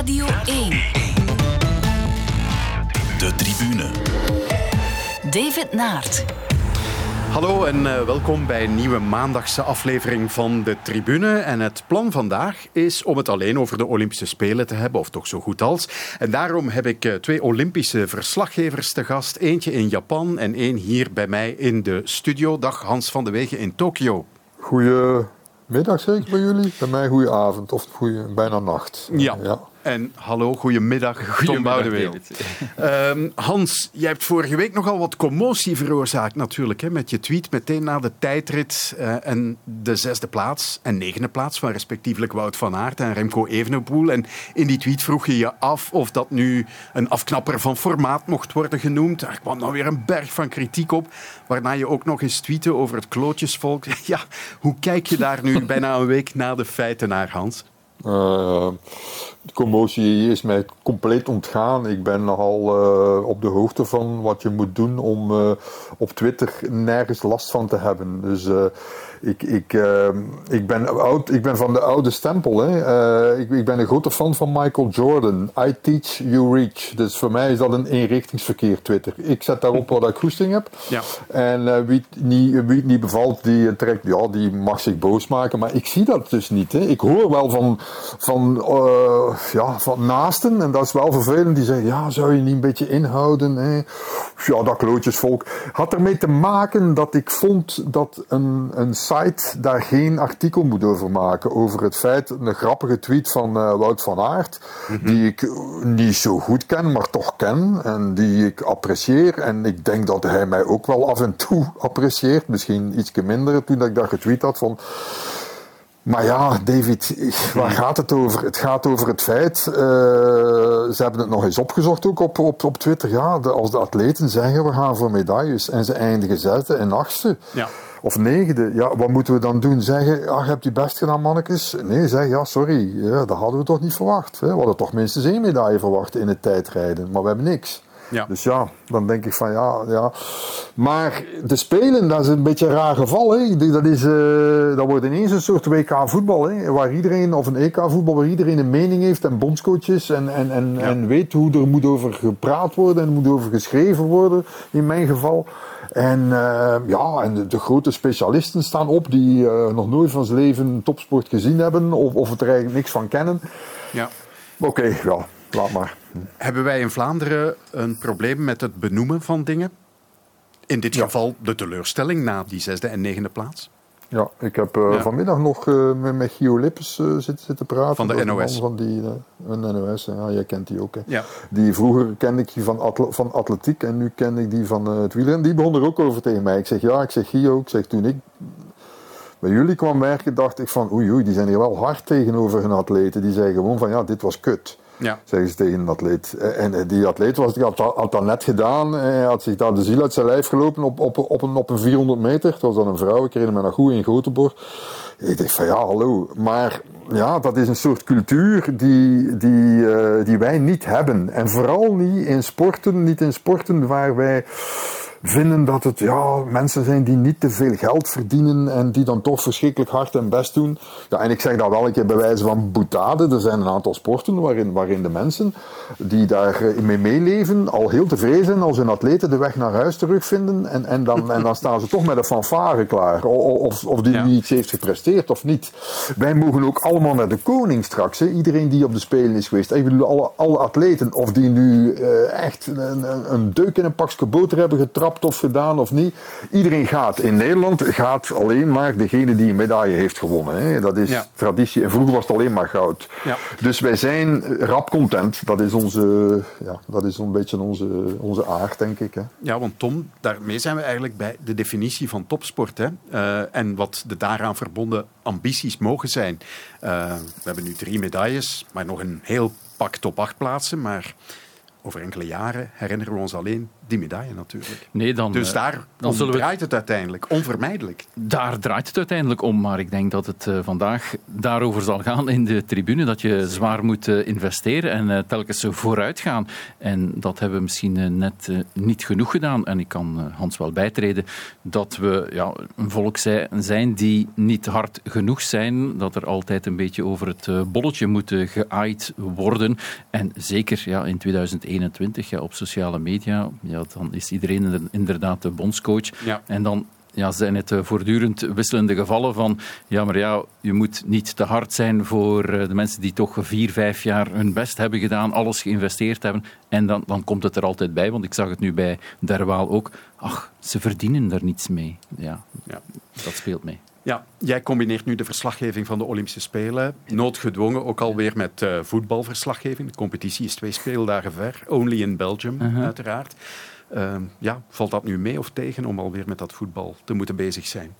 Radio 1. De tribune. David Naert. Hallo en uh, welkom bij een nieuwe maandagse aflevering van de Tribune. En het plan vandaag is om het alleen over de Olympische Spelen te hebben, of toch zo goed als. En daarom heb ik uh, twee Olympische verslaggevers te gast. Eentje in Japan en één hier bij mij in de studio. Dag Hans van de Wegen in Tokio. Goedemiddag zeker bij jullie. Bij mij goede avond of goeie, bijna nacht. Ja. ja. En hallo, goedemiddag, Tom Boudewijn. Um, Hans, jij hebt vorige week nogal wat commotie veroorzaakt natuurlijk. Hè, met je tweet meteen na de tijdrit uh, en de zesde plaats en negende plaats van respectievelijk Wout van Aert en Remco Evenepoel. En in die tweet vroeg je je af of dat nu een afknapper van formaat mocht worden genoemd. Daar kwam dan weer een berg van kritiek op. Waarna je ook nog eens tweette over het klootjesvolk. Ja, hoe kijk je daar nu bijna een week na de feiten naar, Hans? Uh, de commotie is mij compleet ontgaan. Ik ben nogal uh, op de hoogte van wat je moet doen om uh, op Twitter nergens last van te hebben. Dus ik, ik, uh, ik, ben oud, ik ben van de oude stempel. Hè. Uh, ik, ik, ben een grote fan van Michael Jordan. I teach, you reach. Dus voor mij is dat een eenrichtingsverkeer, Twitter. Ik zet daarop wat ik goesting heb. Ja. En uh, wie, het niet, wie het niet bevalt, die trekt, ja, die mag zich boos maken. Maar ik zie dat dus niet. Hè. Ik hoor wel van, van, ja, van naasten, en dat is wel vervelend, die zeggen, ja, zou je niet een beetje inhouden? Hè? Ja, dat klootjesvolk. Had ermee te maken dat ik vond dat een, een site daar geen artikel moet over maken. Over het feit, een grappige tweet van uh, Wout van Aert, mhm. die ik niet zo goed ken, maar toch ken. En die ik apprecieer. En ik denk dat hij mij ook wel af en toe apprecieert. Misschien iets minder toen ik dat getweet had van... Maar ja, David, waar gaat het over? Het gaat over het feit, uh, ze hebben het nog eens opgezocht ook op, op, op Twitter, ja, de, als de atleten zeggen we gaan voor medailles en ze eindigen zesde en achtste. Ja of negende. Ja, wat moeten we dan doen? Zeggen, ach, hebt u best gedaan, mannetjes? Nee, zeg, ja, sorry, ja, dat hadden we toch niet verwacht. Hè? We hadden toch minstens één medaille verwacht in het tijdrijden, maar we hebben niks. Ja. Dus ja, dan denk ik van ja, ja. Maar de Spelen, dat is een beetje een raar geval. Hè. Dat, is, uh, dat wordt ineens een soort WK voetbal. Hè, waar iedereen, of een EK voetbal, waar iedereen een mening heeft en bondscoaches. En, en, en, en weet hoe er moet over gepraat worden en moet over geschreven worden, in mijn geval. En uh, ja, en de, grote specialisten staan op die uh, nog nooit van zijn leven topsport gezien hebben of, of het er eigenlijk niks van kennen. Ja. Oké, okay, ja, laat maar. Hebben wij in Vlaanderen een probleem met het benoemen van dingen? In dit geval de teleurstelling na die zesde en negende plaats? Ja, ik heb uh, vanmiddag nog uh, met, met Gio Lippes uh, zitten, zitten praten. Van de NOS. Van die, een NOS, ja, jij kent die ook. Hè. Ja. Die vroeger kende ik die van, atle van atletiek en nu ken ik die van het wielrennen. Die begon er ook over tegen mij. Ik zeg ja, ik zeg Gio, ik zeg toen ik bij jullie kwam werken, dacht ik van oei oei, die zijn hier wel hard tegenover hun atleten. Die zeggen gewoon van ja, dit was kut. Ja. Zeggen ze tegen een atleet. Eh, en eh, die atleet was, die had, dat net gedaan. Hij had zich daar de ziel uit zijn lijf gelopen op, op, op, een, op een 400 meter. Het was dan een vrouw, ik herinner me nog goed, in Groteborg. Ik dacht van ja, hallo. Maar ja, dat is een soort cultuur die, die, die wij niet hebben. En vooral niet in sporten, niet in sporten waar wij vinden dat het ja, mensen zijn die niet te veel geld verdienen en die dan toch verschrikkelijk hard hun best doen. Ja, en ik zeg dat wel een keer bij wijze van boetade. Er zijn een aantal sporten waarin, waarin de mensen die daar eh, mee meeleven al heel tevreden zijn als hun atleten de weg naar huis terugvinden. En, en, dan, en dan staan ze toch met een fanfare klaar. Of, of die ja. iets heeft gepresteerd of niet. Wij mogen ook allemaal naar de koning straks. Hè. Iedereen die op de Spelen is geweest. Ik bedoel, alle, alle atleten, of die nu uh, echt een, een, een deuk in een pakje boter hebben getrapt of gedaan of niet. Iedereen gaat. In Nederland gaat alleen maar degene die een medaille heeft gewonnen. Hè. Dat is traditie. En vroeger was het alleen maar goud. Ja. Dus wij zijn rap content. Dat is, onze, ja, dat is een beetje onze, onze aard, denk ik. Hè. Ja, want Tom, daarmee zijn we eigenlijk bij de definitie van topsport. Hè. Uh, en wat de daaraan verbonden ambities mogen zijn. Uh, we hebben nu drie medailles, maar nog een heel pak top 8 plaatsen. Maar over enkele jaren herinneren we ons alleen die medaille natuurlijk. Nee, dan, dus eh, daar dan zullen we- draait het uiteindelijk, onvermijdelijk. Daar draait het uiteindelijk om, maar ik denk dat het eh, vandaag daarover zal gaan in de tribune. Dat je zwaar moet eh, investeren en telkens vooruit gaan. En dat hebben we misschien net niet genoeg gedaan. En ik kan Hans wel bijtreden dat we ja, een volk zij- zijn die niet hard genoeg zijn. Dat er altijd een beetje over het bolletje moet geaaid worden. En zeker ja, in 2021 ja, op sociale media, ja, dan is iedereen inder- inderdaad de bondscoach. Ja. En dan ja, zijn het eh, voortdurend wisselende gevallen van ja, maar ja, je moet niet te hard zijn voor eh, de mensen die toch vier, vijf jaar hun best hebben gedaan, alles geïnvesteerd hebben. En dan, dan komt het er altijd bij, want ik zag het nu bij Derwaal ook. Ach, ze verdienen er niets mee. Ja, Ja. dat speelt mee. Ja, jij combineert nu de verslaggeving van de Olympische Spelen, noodgedwongen ook alweer met eh, voetbalverslaggeving. De competitie is twee speeldagen ver, only in Belgium Uh-huh. uiteraard. Ehm, ja, valt dat nu mee of tegen om alweer met dat voetbal te moeten bezig zijn?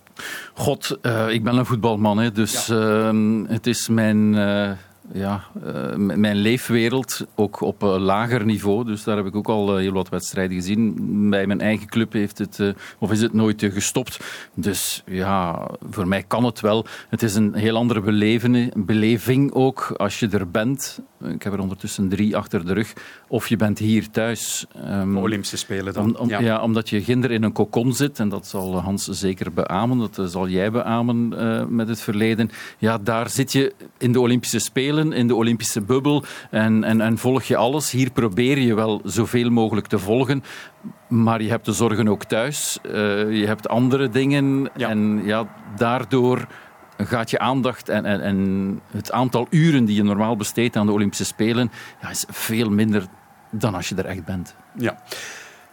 God, eh, ik ben een voetbalman, hè, dus ehm, het is mijn, eh, ja, eh, mijn leefwereld, ook op lager niveau. Dus daar heb ik ook al heel wat wedstrijden gezien. Bij mijn eigen club heeft het, of is het nooit gestopt. Dus ja, voor mij kan het wel. Het is een heel andere beleving ook als je er bent. Ik heb er ondertussen drie achter de rug. Of je bent hier thuis. Ehm, Olympische Spelen dan? om, om- ja. omdat je ginder in een kokon zit, en dat zal Hans zeker beamen, dat eh, zal jij beamen eh, met het verleden. Ja, daar zit je in de Olympische Spelen, in de Olympische bubbel, en, en, en volg je alles. Hier probeer je wel zoveel mogelijk te volgen, maar je hebt de zorgen ook thuis. Eh, je hebt andere dingen, Ja. en ja, daardoor gaat je aandacht en, en, en het aantal uren die je normaal besteedt aan de Olympische Spelen, ja, is veel minder dan als je er echt bent. Ja.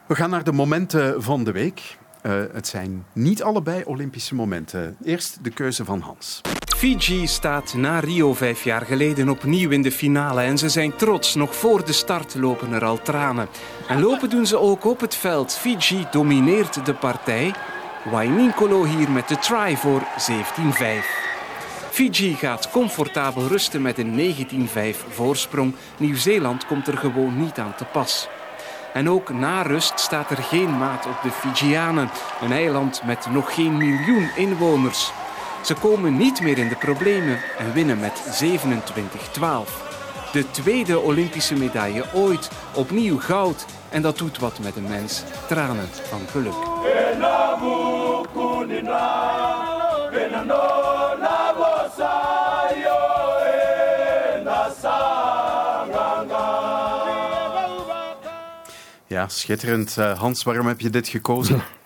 We gaan naar de momenten van de week. Eh, het zijn niet allebei Olympische momenten. Eerst de keuze van Hans. Fiji staat na Rio vijf jaar geleden opnieuw in de finale en ze zijn trots. Nog voor de start lopen er al tranen. En lopen doen ze ook op het veld. Fiji domineert de partij. Waininkolo hier met de try voor 17-5. Fiji gaat comfortabel rusten met een 19-5 voorsprong. Nieuw-Zeeland komt er gewoon niet aan te pas. En ook na rust staat er geen maat op de Fijianen, een eiland met nog geen miljoen inwoners. Ze komen niet meer in de problemen en winnen met 27-12. De tweede Olympische medaille ooit, opnieuw goud. En dat doet wat met een mens, tranen van geluk. Ja, schitterend. Eh, Hans, waarom heb je dit gekozen?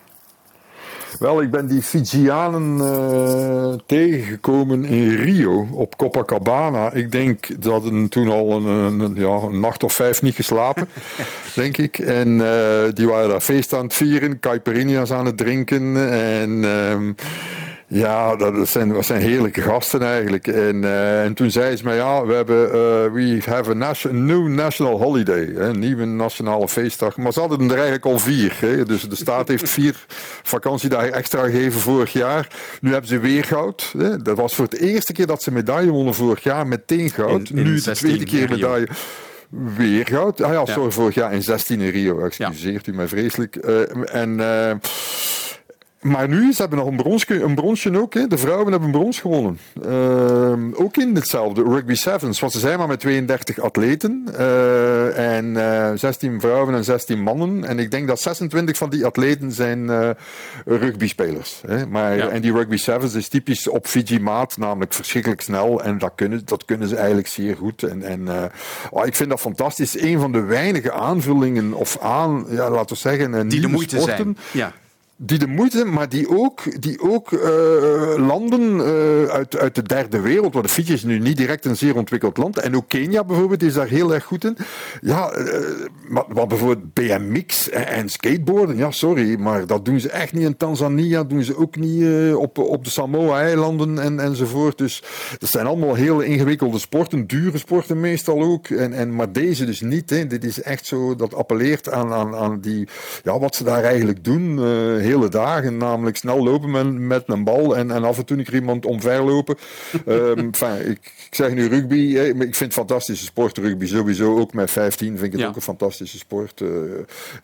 Wel, ik ben die Fijianen eh, tegengekomen in Rio op Copacabana. Ik denk dat een, toen al een, een, een- ja, een nacht of vijf niet geslapen, denk ik. En eh, die waren daar feest aan het vieren, caipirinha's aan het drinken. En ehm, ja, dat zijn, dat zijn heerlijke gasten eigenlijk. En, eh, en toen zei ze mij, ja, we hebben, eh, we have a nation, new national holiday. Hè, een nieuwe nationale feestdag. Maar ze hadden er eigenlijk al vier. Hè, dus de staat heeft vier vakantiedagen extra gegeven vorig jaar. Nu hebben ze weer goud. Hè. Dat was voor het eerste keer dat ze medaille wonnen vorig jaar. Meteen goud. In- in nu de 16 tweede keer medaille. Weer goud. Ah ja, Ja. sorry, vorig jaar in 16 in Rio. Excuseert u mij vreselijk. Eh, en... eh, maar nu, ze hebben nog een bronsje, een bronsje ook. Hè. De vrouwen hebben een brons gewonnen. Ehm, ook in hetzelfde, rugby sevens. Want ze zijn maar met 32 atleten. eh, en eh 16 vrouwen en 16 mannen. En ik denk dat 26 van die atleten zijn eh rugbyspelers. Hè. Maar, Ja. En die rugby sevens is typisch op Fiji-maat. Namelijk verschrikkelijk snel. En dat kunnen, dat kunnen ze eigenlijk zeer goed. En, en eh, oh, ik vind dat fantastisch. Een van de weinige aanvullingen of aan, ja, laten we zeggen, Die de moeite sporten zijn. Ja. Die de moeite, maar die ook, die ook eh, landen eh, uit, uit de derde wereld, want Fiji is nu niet direct een zeer ontwikkeld land, en ook Kenia bijvoorbeeld is daar heel erg goed in. Ja, eh, maar, maar bijvoorbeeld BMX en, en skateboarden, ja sorry, maar dat doen ze echt niet in Tanzania, doen ze ook niet op, op de Samoa-eilanden en, enzovoort. Dus dat zijn allemaal heel ingewikkelde sporten, dure sporten meestal ook, en, en, maar deze dus niet. Hè. Dit is echt zo, dat appelleert aan, aan, aan die, ja, wat ze daar eigenlijk doen. eh, hele dagen. Namelijk snel lopen met, met een bal en, en af en toe een keer iemand omverlopen. um, enfin, ik, ik, zeg nu rugby. ik vind het fantastische sport, rugby sowieso. Ook met 15 vind ik het ook een fantastische sport. Uh,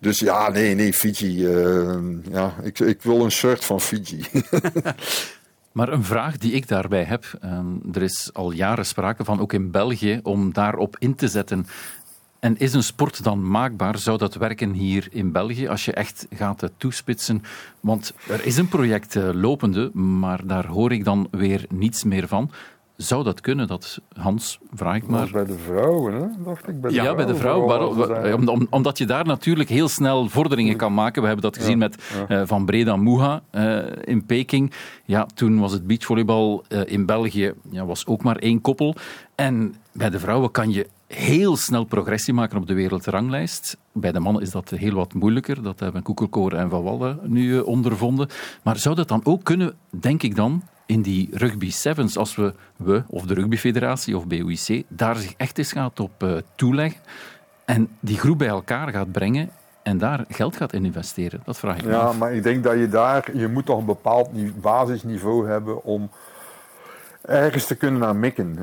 dus ja, nee, nee, Fiji. Uh, ja, ik, ik wil een shirt van Fiji. Maar een vraag die ik daarbij heb, uh, er is al jaren sprake van, ook in België, om daarop in te zetten. En is een sport dan maakbaar? Zou dat werken hier in België als je echt gaat toespitsen? Want er is een project uh, lopende, maar daar hoor ik dan weer niets meer van. Zou dat kunnen, dat Hans, vraag ik maar. bij de vrouwen, hè? dacht ik. Bij de ja, bij de vrouwen. Om, omdat je daar natuurlijk heel snel vorderingen kan maken. We hebben dat gezien met uh, Van Breda Moeha uh, in Peking. Ja, toen was het beachvolleybal uh, in België ja, was ook maar één koppel. En bij de vrouwen kan je heel snel progressie maken op de wereldranglijst. Bij de mannen is dat heel wat moeilijker. Dat hebben Koekelkoor en Van Wallen nu ondervonden. Maar zou dat dan ook kunnen, denk ik dan, in die rugby sevens, als we, we of de rugbyfederatie of BOIC, daar zich echt eens gaat op uh, toeleggen en die groep bij elkaar gaat brengen en daar geld gaat in investeren. Dat vraag ik me Ja, maar ik denk dat je daar, je moet toch een bepaald basisniveau hebben om ergens te kunnen naar mikken.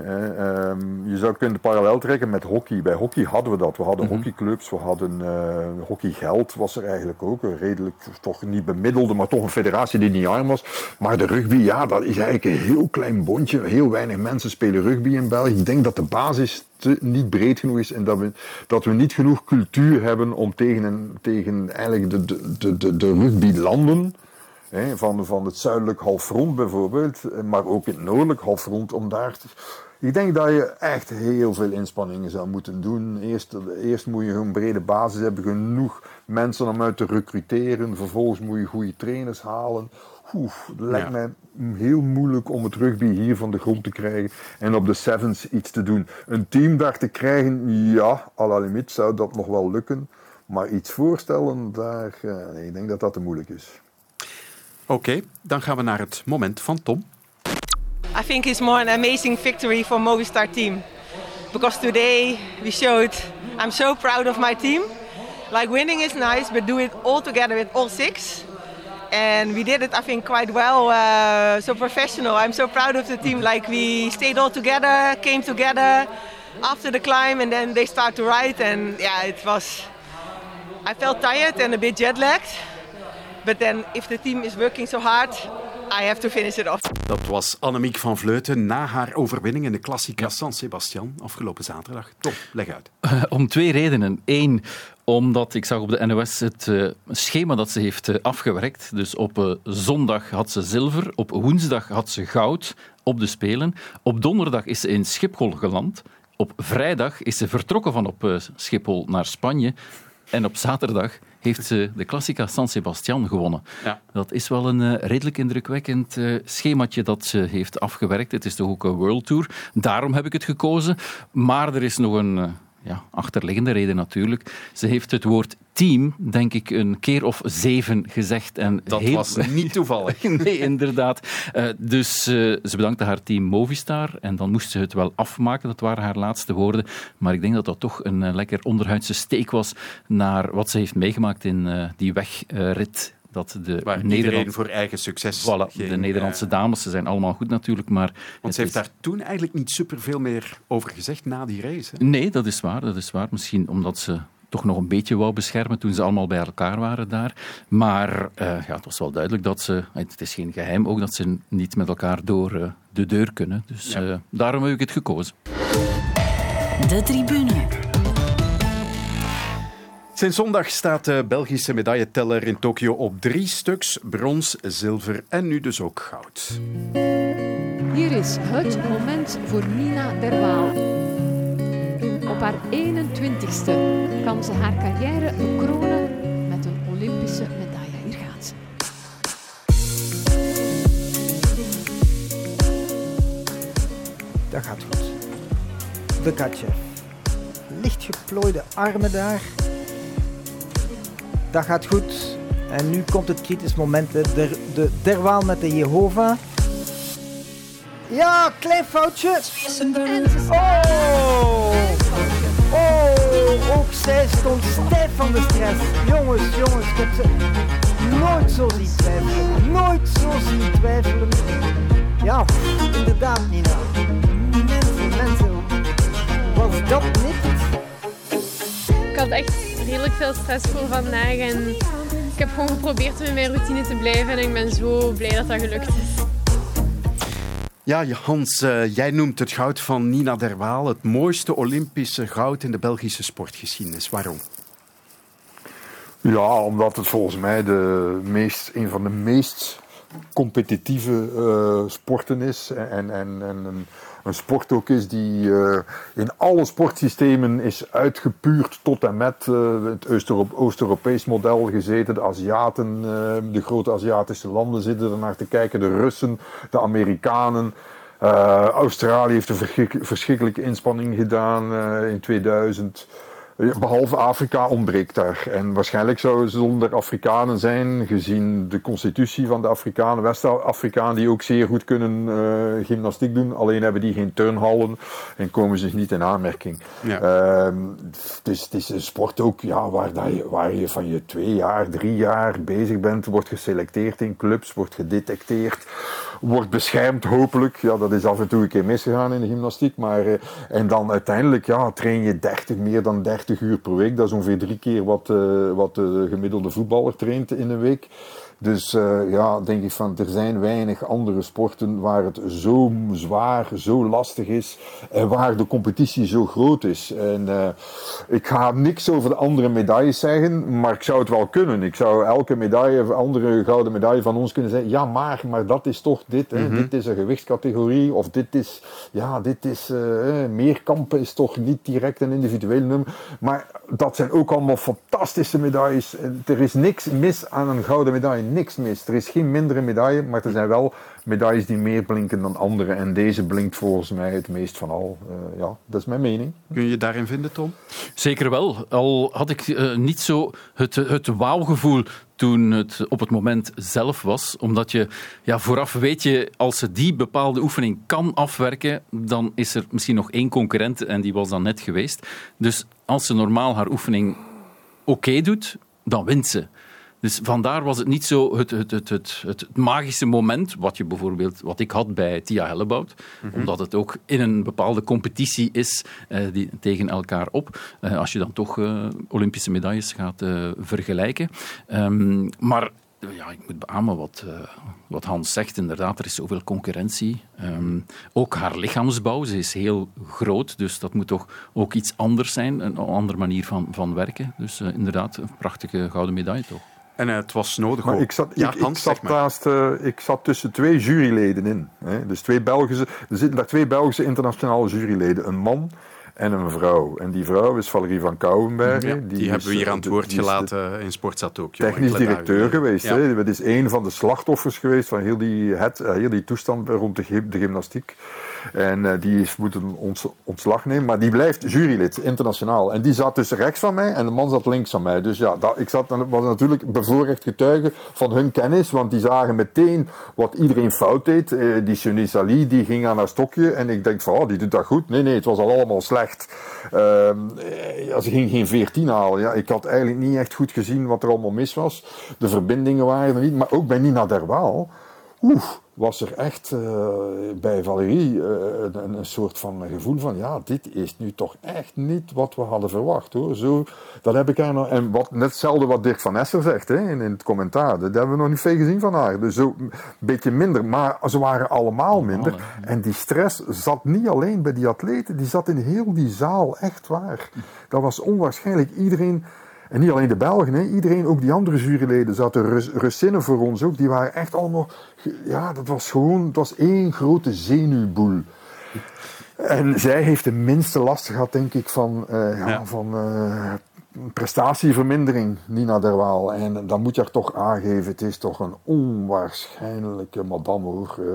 Um, je zou kunnen parallel trekken met hockey. Bij hockey hadden we dat. We hadden mm -hmm. hockeyclubs, we hadden uh, hockeygeld was er eigenlijk ook. Een redelijk, toch niet bemiddelde, maar toch een federatie die niet arm was. Maar de rugby, ja, dat is eigenlijk een heel klein bondje. Heel weinig mensen spelen rugby in België. Ik denk dat de basis te, niet breed genoeg is en dat we, dat we niet genoeg cultuur hebben om tegen, tegen eigenlijk de, de, de, de, de van, van het zuidelijk halfrond bijvoorbeeld, maar ook het noordelijk halfrond, om daar te, ik denk dat je echt heel veel inspanningen zou moeten doen. Eerst, eerst moet je een brede basis hebben, genoeg mensen om uit te recruteren. Vervolgens moet je goede trainers halen. Oef, het lijkt ja. mij heel moeilijk om het rugby hier van de grond te krijgen en op de sevens iets te doen. Een team daar te krijgen, ja, à la limite zou dat nog wel lukken. Maar iets voorstellen, daar, nee, ik denk dat dat te moeilijk is. Oké, dan gaan we naar het moment van Tom. I think it's more an amazing victory for Movistar team. Because today we showed I'm so proud of my team. Like winning is nice, but do it all together with all six. And we did it, I think, quite well. Uh, so professional. I'm so proud of the team. Like we stayed all together, came together after the climb, and then they start to ride. And yeah, it was. I felt tired and a bit jet lagged. But then, if the team is working so hard, I have to finish it off. Dat was Annemiek van Vleuten na haar overwinning in de Classica San Sebastian afgelopen zaterdag. Top, leg uit. Uh, om twee redenen. Eén, omdat ik zag op de NOS het uh, schema dat ze heeft uh, afgewerkt. Dus op zondag had ze zilver, op woensdag had ze goud op de Spelen. Op donderdag is ze in Schiphol geland. Op vrijdag is ze vertrokken van op Schiphol naar Spanje. En op zaterdag heeft ze de Classica San Sebastian gewonnen. Ja. Dat is wel een uh, redelijk indrukwekkend uh, schemaatje dat ze heeft afgewerkt. Het is toch ook een World Tour. Daarom heb ik het gekozen. Maar er is nog een ja, achterliggende reden natuurlijk. Ze heeft het woord team, denk ik, een keer of zeven gezegd. En dat heel... was niet toevallig. nee, inderdaad. Uh, dus uh, ze bedankte haar team Movistar en dan moest ze het wel afmaken. Dat waren haar laatste woorden. Maar ik denk dat dat toch een uh, lekker onderhuidse steek was naar wat ze heeft meegemaakt in die wegrit dat de Waar Nederland voor eigen succes voilà, ging, de Nederlandse dames, ze zijn allemaal goed natuurlijk, maar... Want ze heeft daar toen eigenlijk niet superveel meer over gezegd na die race. Hè? Nee, dat is waar, dat is waar. Misschien omdat ze toch nog een beetje wou beschermen toen ze allemaal bij elkaar waren daar. Maar uh, ja, het was wel duidelijk dat ze, het is geen geheim ook, dat ze niet met elkaar door uh, de deur kunnen. Dus ja. uh, daarom heb ik het gekozen. De tribune. Sinds zondag staat de Belgische medailleteller in Tokio op drie stuks brons, zilver en nu dus ook goud. Hier is het moment voor Nina Derwaal. Op haar 21ste kan ze haar carrière bekronen met een Olympische medaille. Hier gaat ze. Dat gaat goed. Bekatje. Licht geplooide armen daar. Dat gaat goed. En nu komt het kritisch moment. De, de, de derwaal met de Jehovah. Ja, klein foutje. Oh! Oh, ook zij stond stijf van de stress. Jongens, jongens, ik ze nooit zo zien twijfelen. Nooit zo zien twijfelen. Ja, inderdaad, Nina. Mensen, was dat niet? Ik had echt redelijk veel stress voor vandaag en ik heb gewoon geprobeerd om in mijn routine te blijven en ik ben zo blij dat dat gelukt is. Ja, Hans, uh, jij noemt het goud van Nina Derwaal het mooiste Olympische goud in de Belgische sportgeschiedenis. Waarom? Ja, omdat het volgens mij de meest, een van de meest competitieve uh, sporten is. En, en, en een, een, sport ook is die uh, in alle sportsystemen is uitgepuurd tot en met uh, het Oost-Europees model gezeten. De Aziaten, de grote Aziatische landen zitten er naar te kijken. De Russen, de Amerikanen. Australië heeft een verschrikkelijke inspanning gedaan in 2000. Behalve Afrika ontbreekt daar. En waarschijnlijk zouden ze zonder Afrikanen zijn, gezien de constitutie van de Afrikanen, West-Afrikanen, die ook zeer goed kunnen uh, gymnastiek doen. Alleen hebben die geen turnhallen en komen ze niet in aanmerking. Ja. Uh, dus het is een sport ook ja, waar, dat je, waar je van je twee jaar, drie jaar bezig bent, wordt geselecteerd in clubs, wordt gedetecteerd, wordt beschermd hopelijk. Ja, dat is af en toe een keer misgegaan in de gymnastiek. Maar, uh, en dan uiteindelijk ja, train je 30, meer dan 30 30 uur per week. Dat is ongeveer drie keer wat, uh, wat de gemiddelde voetballer traint in een week. Dus uh, ja, denk ik van, er zijn weinig andere sporten waar het zo zwaar, zo lastig is en waar de competitie zo groot is. En uh, ik ga niks over de andere medailles zeggen, maar ik zou het wel kunnen. Ik zou elke medaille, andere gouden medaille van ons kunnen zeggen, ja maar, maar dat is toch dit, hè? Mm -hmm. dit is een gewichtscategorie of dit is, ja, dit is, uh, meerkampen is toch niet direct een individueel nummer. Maar dat zijn ook allemaal fantastische medailles. Er is niks mis aan een gouden medaille niks mis. Er is geen mindere medaille, maar er zijn wel medailles die meer blinken dan andere. En deze blinkt volgens mij het meest van al. Uh, ja, dat is mijn mening. Kun je je daarin vinden, Tom? Zeker wel. Al had ik uh, niet zo het, het wauwgevoel toen het op het moment zelf was. Omdat je ja, vooraf weet je, als ze die bepaalde oefening kan afwerken, dan is er misschien nog één concurrent en die was dan net geweest. Dus als ze normaal haar oefening oké okay doet, dan wint ze. Dus vandaar was het niet zo het, het, het, het, het magische moment, wat, je bijvoorbeeld, wat ik had bij Tia Hellebout, mm -hmm. omdat het ook in een bepaalde competitie is uh, die, tegen elkaar op, uh, als je dan toch uh, Olympische medailles gaat vergelijken. Um, maar ja, ik moet beamen wat, wat Hans zegt. Inderdaad, er is zoveel concurrentie. Um, ook haar lichaamsbouw, ze is heel groot, dus dat moet toch ook iets anders zijn, een andere manier van, van werken. Dus inderdaad, een prachtige gouden medaille toch. En uh, het was nodig maar ook. Ik zat, ja, ik, Hans, ik, zat naast, uh, ik zat tussen twee juryleden in. Hè. Dus twee Belgische, er zitten daar twee Belgische internationale juryleden. Een man en een vrouw. En die vrouw is Valerie van Kouwenbergen. Ja, die, die hebben we hier aan het woord gelaten in Sportza Tokyo. Technisch directeur geweest. Ja. Hè. Dat is een van de slachtoffers geweest van heel die, het, heel die toestand rond de, de gymnastiek. En uh, die is moeten ons, ontslag nemen. Maar die blijft jurylid, internationaal. En die zat dus rechts van mij en de man zat links van mij. Dus ja, dat, ik zat, was natuurlijk bevoorrecht getuige van hun kennis. Want die zagen meteen wat iedereen fout deed. Uh, die Sunnis Ali, die ging aan haar stokje. En ik denk van, oh, die doet dat goed. Nee, nee, het was al allemaal slecht. Ja, ze ging geen 14 halen. Ja, ik had eigenlijk niet echt goed gezien wat er allemaal mis was. De verbindingen waren er niet. Maar ook bij Nina Derwaal. Oeh was er echt uh, bij Valérie uh, een, een, soort van gevoel van ja, dit is nu toch echt niet wat we hadden verwacht hoor. Zo, dat heb ik haar nog, en wat, net hetzelfde wat Dirk van Esser zegt hè, in, in het commentaar, dat hebben we nog niet veel gezien van haar. Dus zo een beetje minder, maar ze waren allemaal minder. En die stress zat niet alleen bij die atleten, die zat in heel die zaal, echt waar. Dat was onwaarschijnlijk. Iedereen en niet alleen de Belgen, hè. iedereen, ook die andere juryleden, zaten Rus, Russinnen voor ons ook, die waren echt allemaal, ja, dat was gewoon, het was één grote zenuwboel. En zij heeft de minste last gehad, denk ik, van, uh, ja, ja. van uh, prestatievermindering, Nina Derwaal. En dan moet je haar toch aangeven, het is toch een onwaarschijnlijke madame hoor. Uh,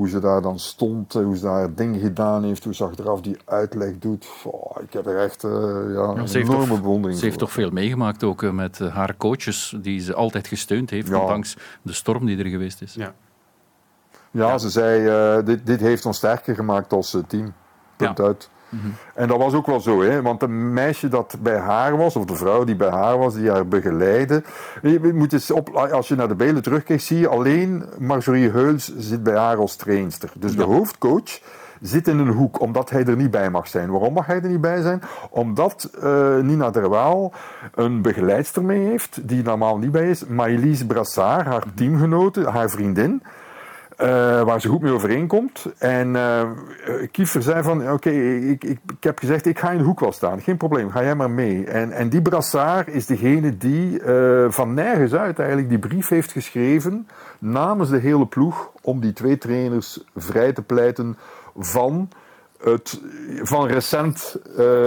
hoe ze daar dan stond, hoe ze daar dingen gedaan heeft, hoe ze achteraf die uitleg doet. Oh, ik heb er echt uh, ja, een enorme toch, bewondering Ze heeft toch veel meegemaakt ook uh, met uh, haar coaches, die ze altijd gesteund heeft, ja. ondanks de storm die er geweest is. Ja, ja, ja. ze zei, dit, dit heeft ons sterker gemaakt als team. Punt uit. En dat was ook wel zo, hè? want een meisje dat bij haar was, of de vrouw die bij haar was, die haar begeleidde. Je moet eens op, als je naar de beelden terugkijkt, zie je alleen Marjorie Heuls zit bij haar als trainster. Dus de hoofdcoach zit in een hoek, omdat hij er niet bij mag zijn. Waarom mag hij er niet bij zijn? Omdat uh, Nina Derwaal een begeleidster mee heeft, die normaal niet bij is. Maëlys Brassard, haar teamgenote, haar vriendin. Uh, waar ze goed mee overeenkomt. En uh, Kiefer zei van, oké, ik, ik, ik, heb gezegd, ik ga in de hoek wel staan. Geen probleem, ga jij maar mee. En, en die Brassard is degene die uh, van nergens uit eigenlijk die brief heeft geschreven namens de hele ploeg om die twee trainers vrij te pleiten van het, van recent,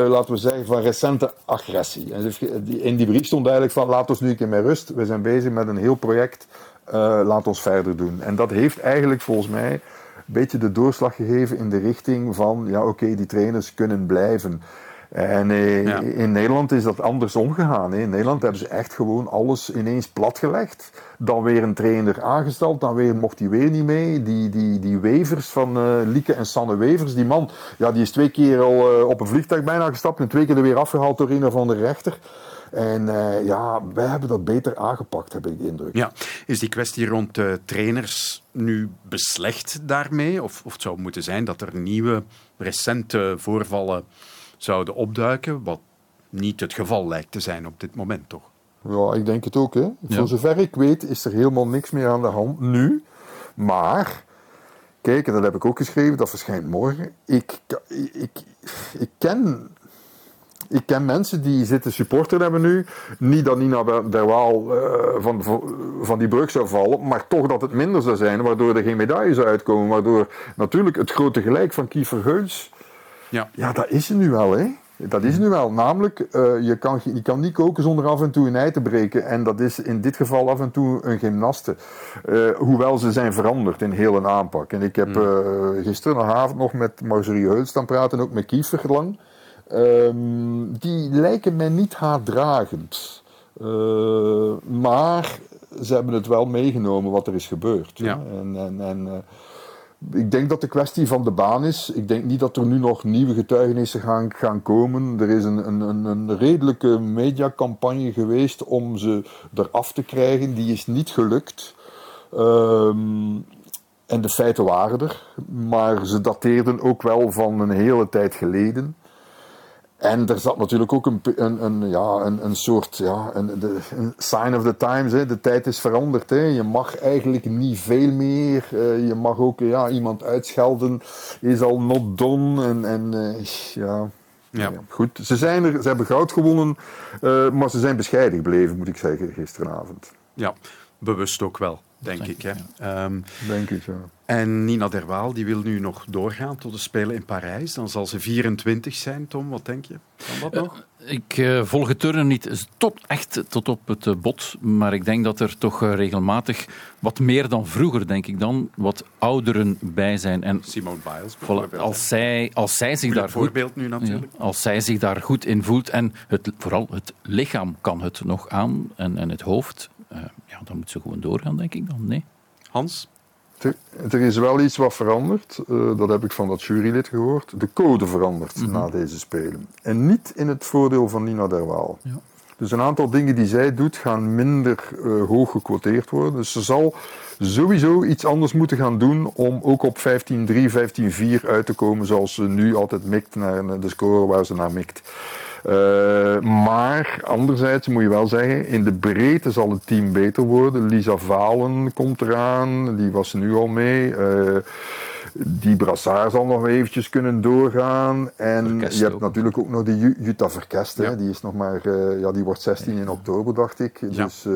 laten we zeggen, van recente agressie. En in die brief stond eigenlijk van, laat ons nu een keer met rust. We zijn bezig met een heel project laat ons verder doen. En dat heeft eigenlijk volgens mij een beetje de doorslag gegeven in de richting van, ja oké, okay, die trainers kunnen blijven. En eh, ja. in Nederland is dat anders omgegaan. Hè. In Nederland hebben ze echt gewoon alles ineens platgelegd. Dan weer een trainer aangesteld, dan weer mocht hij weer niet mee. Die, die, die Wevers van uh, Lieke en Sanne Wevers, die man, ja, die is twee keer al uh, op een vliegtuig bijna gestapt en twee keer er weer afgehaald door een of andere rechter. En uh, ja, wij hebben dat beter aangepakt, heb ik de indruk. Ja, is die kwestie rond de trainers nu beslecht daarmee? Of, of het zou moeten zijn dat er nieuwe, recente voorvallen zouden opduiken, wat niet het geval lijkt te zijn op dit moment, toch? Ja, ik denk het ook. Hè. Ja. Voor zover ik weet is er helemaal niks meer aan de hand nu. Maar, kijk, en dat heb ik ook geschreven, dat verschijnt morgen. Ik, ik, ik ken ik ken mensen die zitten supporter hebben nu. Niet dat Nina Derwaal uh, van, van die brug zou vallen, maar toch dat het minder zou zijn, waardoor er geen medailles uitkomen. Waardoor natuurlijk het grote gelijk van Kiefer Geuls. Ja. ja, dat is er nu wel, hè? Dat is nu wel. Namelijk, uh, je, kan, je kan niet koken zonder af en toe een ei te breken. En dat is in dit geval af en toe een gymnaste. Uh, hoewel ze zijn veranderd in heel een aanpak. En ik heb uh, gisteravond nog met Marjorie Heul staan praten, ook met Kiefer lang. Um, die lijken mij niet haatdragend. Uh, maar ze hebben het wel meegenomen wat er is gebeurd. Ja. En, en, en uh, ik denk dat de kwestie van de baan is. Ik denk niet dat er nu nog nieuwe getuigenissen gaan, gaan komen. Er is een, een, een redelijke mediacampagne geweest om ze eraf te krijgen. Die is niet gelukt. Um, en de feiten waren er. Maar ze dateerden ook wel van een hele tijd geleden. En er zat natuurlijk ook een, een, een ja, een, een soort ja, een, de, een sign of the times. Hè. De tijd is veranderd. Hè. Je mag eigenlijk niet veel meer. Uh, je mag ook ja, iemand uitschelden. Is al not done. En, en uh, ja, ja. ja. Goed, ze, zijn er, ze hebben goud gewonnen. Uh, maar ze zijn bescheiden gebleven, moet ik zeggen, gisteravond. Ja, bewust ook wel denk, ik. Hè. Ja. Um, denk ik, ja. En Nina Derwaal die wil nu nog doorgaan tot de Spelen in Parijs. Dan zal ze 24 zijn, Tom. Wat denk je? Kan dat nog? Uh, ik uh, volg het turnen niet tot, echt tot op het uh, bot. Maar ik denk dat er toch regelmatig wat meer dan vroeger, denk ik dan, wat ouderen bij zijn. En Simone Biles bijvoorbeeld. Als zij, als zij zich daar voorbeeld goed, nu natuurlijk. Ja, als zij zich daar goed in voelt en het, vooral het lichaam kan het nog aan en, en het hoofd ja, dan moet ze gewoon doorgaan, denk ik dan. Nee. Hans? Er, er is wel iets wat verandert. Uh, dat heb ik van dat jurylid gehoord. De code verandert mm -hmm. na deze spelen. En niet in het voordeel van Nina Derwaal. Ja. Dus een aantal dingen die zij doet gaan minder uh, hoog gequoteerd worden. Dus ze zal sowieso iets anders moeten gaan doen om ook op 15-3, 15-4 uit te komen zoals ze nu altijd mikt naar de score waar ze naar mikt. Uh, maar anderzijds moet je wel zeggen, in de breedte zal het team beter worden. Lisa Valen komt eraan, die was nu al mee. Uh, die Brassard zal nog eventjes kunnen doorgaan. En Verkest je hebt ook. natuurlijk ook nog die Jutta Verkest. Ja. Die is nog maar, uh, ja, die wordt 16 in oktober, dacht ik. Ja. Dus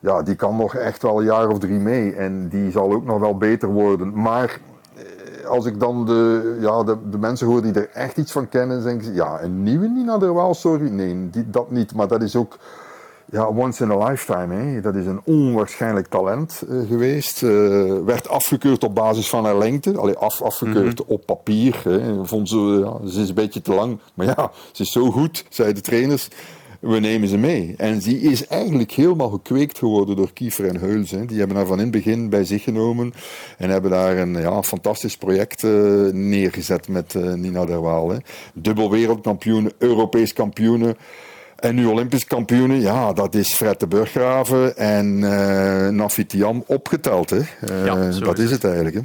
ja, die kan nog echt wel een jaar of drie mee. En die zal ook nog wel beter worden. Maar als ik dan de, ja, de, de, mensen hoor die er echt iets van kennen, denk ik, ja, een nieuwe Nina Derwaal, sorry. Nee, die, dat niet. Maar dat is ook ja, once in a lifetime. Hè. Dat is een onwaarschijnlijk talent uh, geweest. Uh, werd afgekeurd op basis van haar lengte. Allee, af, afgekeurd mm -hmm. op papier. Hè. Vond ze, ja, ze is een beetje te lang. Maar ja, ze is zo goed, zeiden de trainers. We nemen ze mee. En die is eigenlijk helemaal gekweekt geworden door Kiefer en Heuls. Hè. Die hebben haar van in het begin bij zich genomen en hebben daar een ja, fantastisch project uh, neergezet met uh, Nina Derwaal. Hè. Dubbel wereldkampioen, Europees kampioen. En nu Olympisch kampioenen, ja, dat is Fred de Burggraven en uh, Nafitiam opgeteld. Hè. Uh, ja, dat is het eigenlijk. Hè.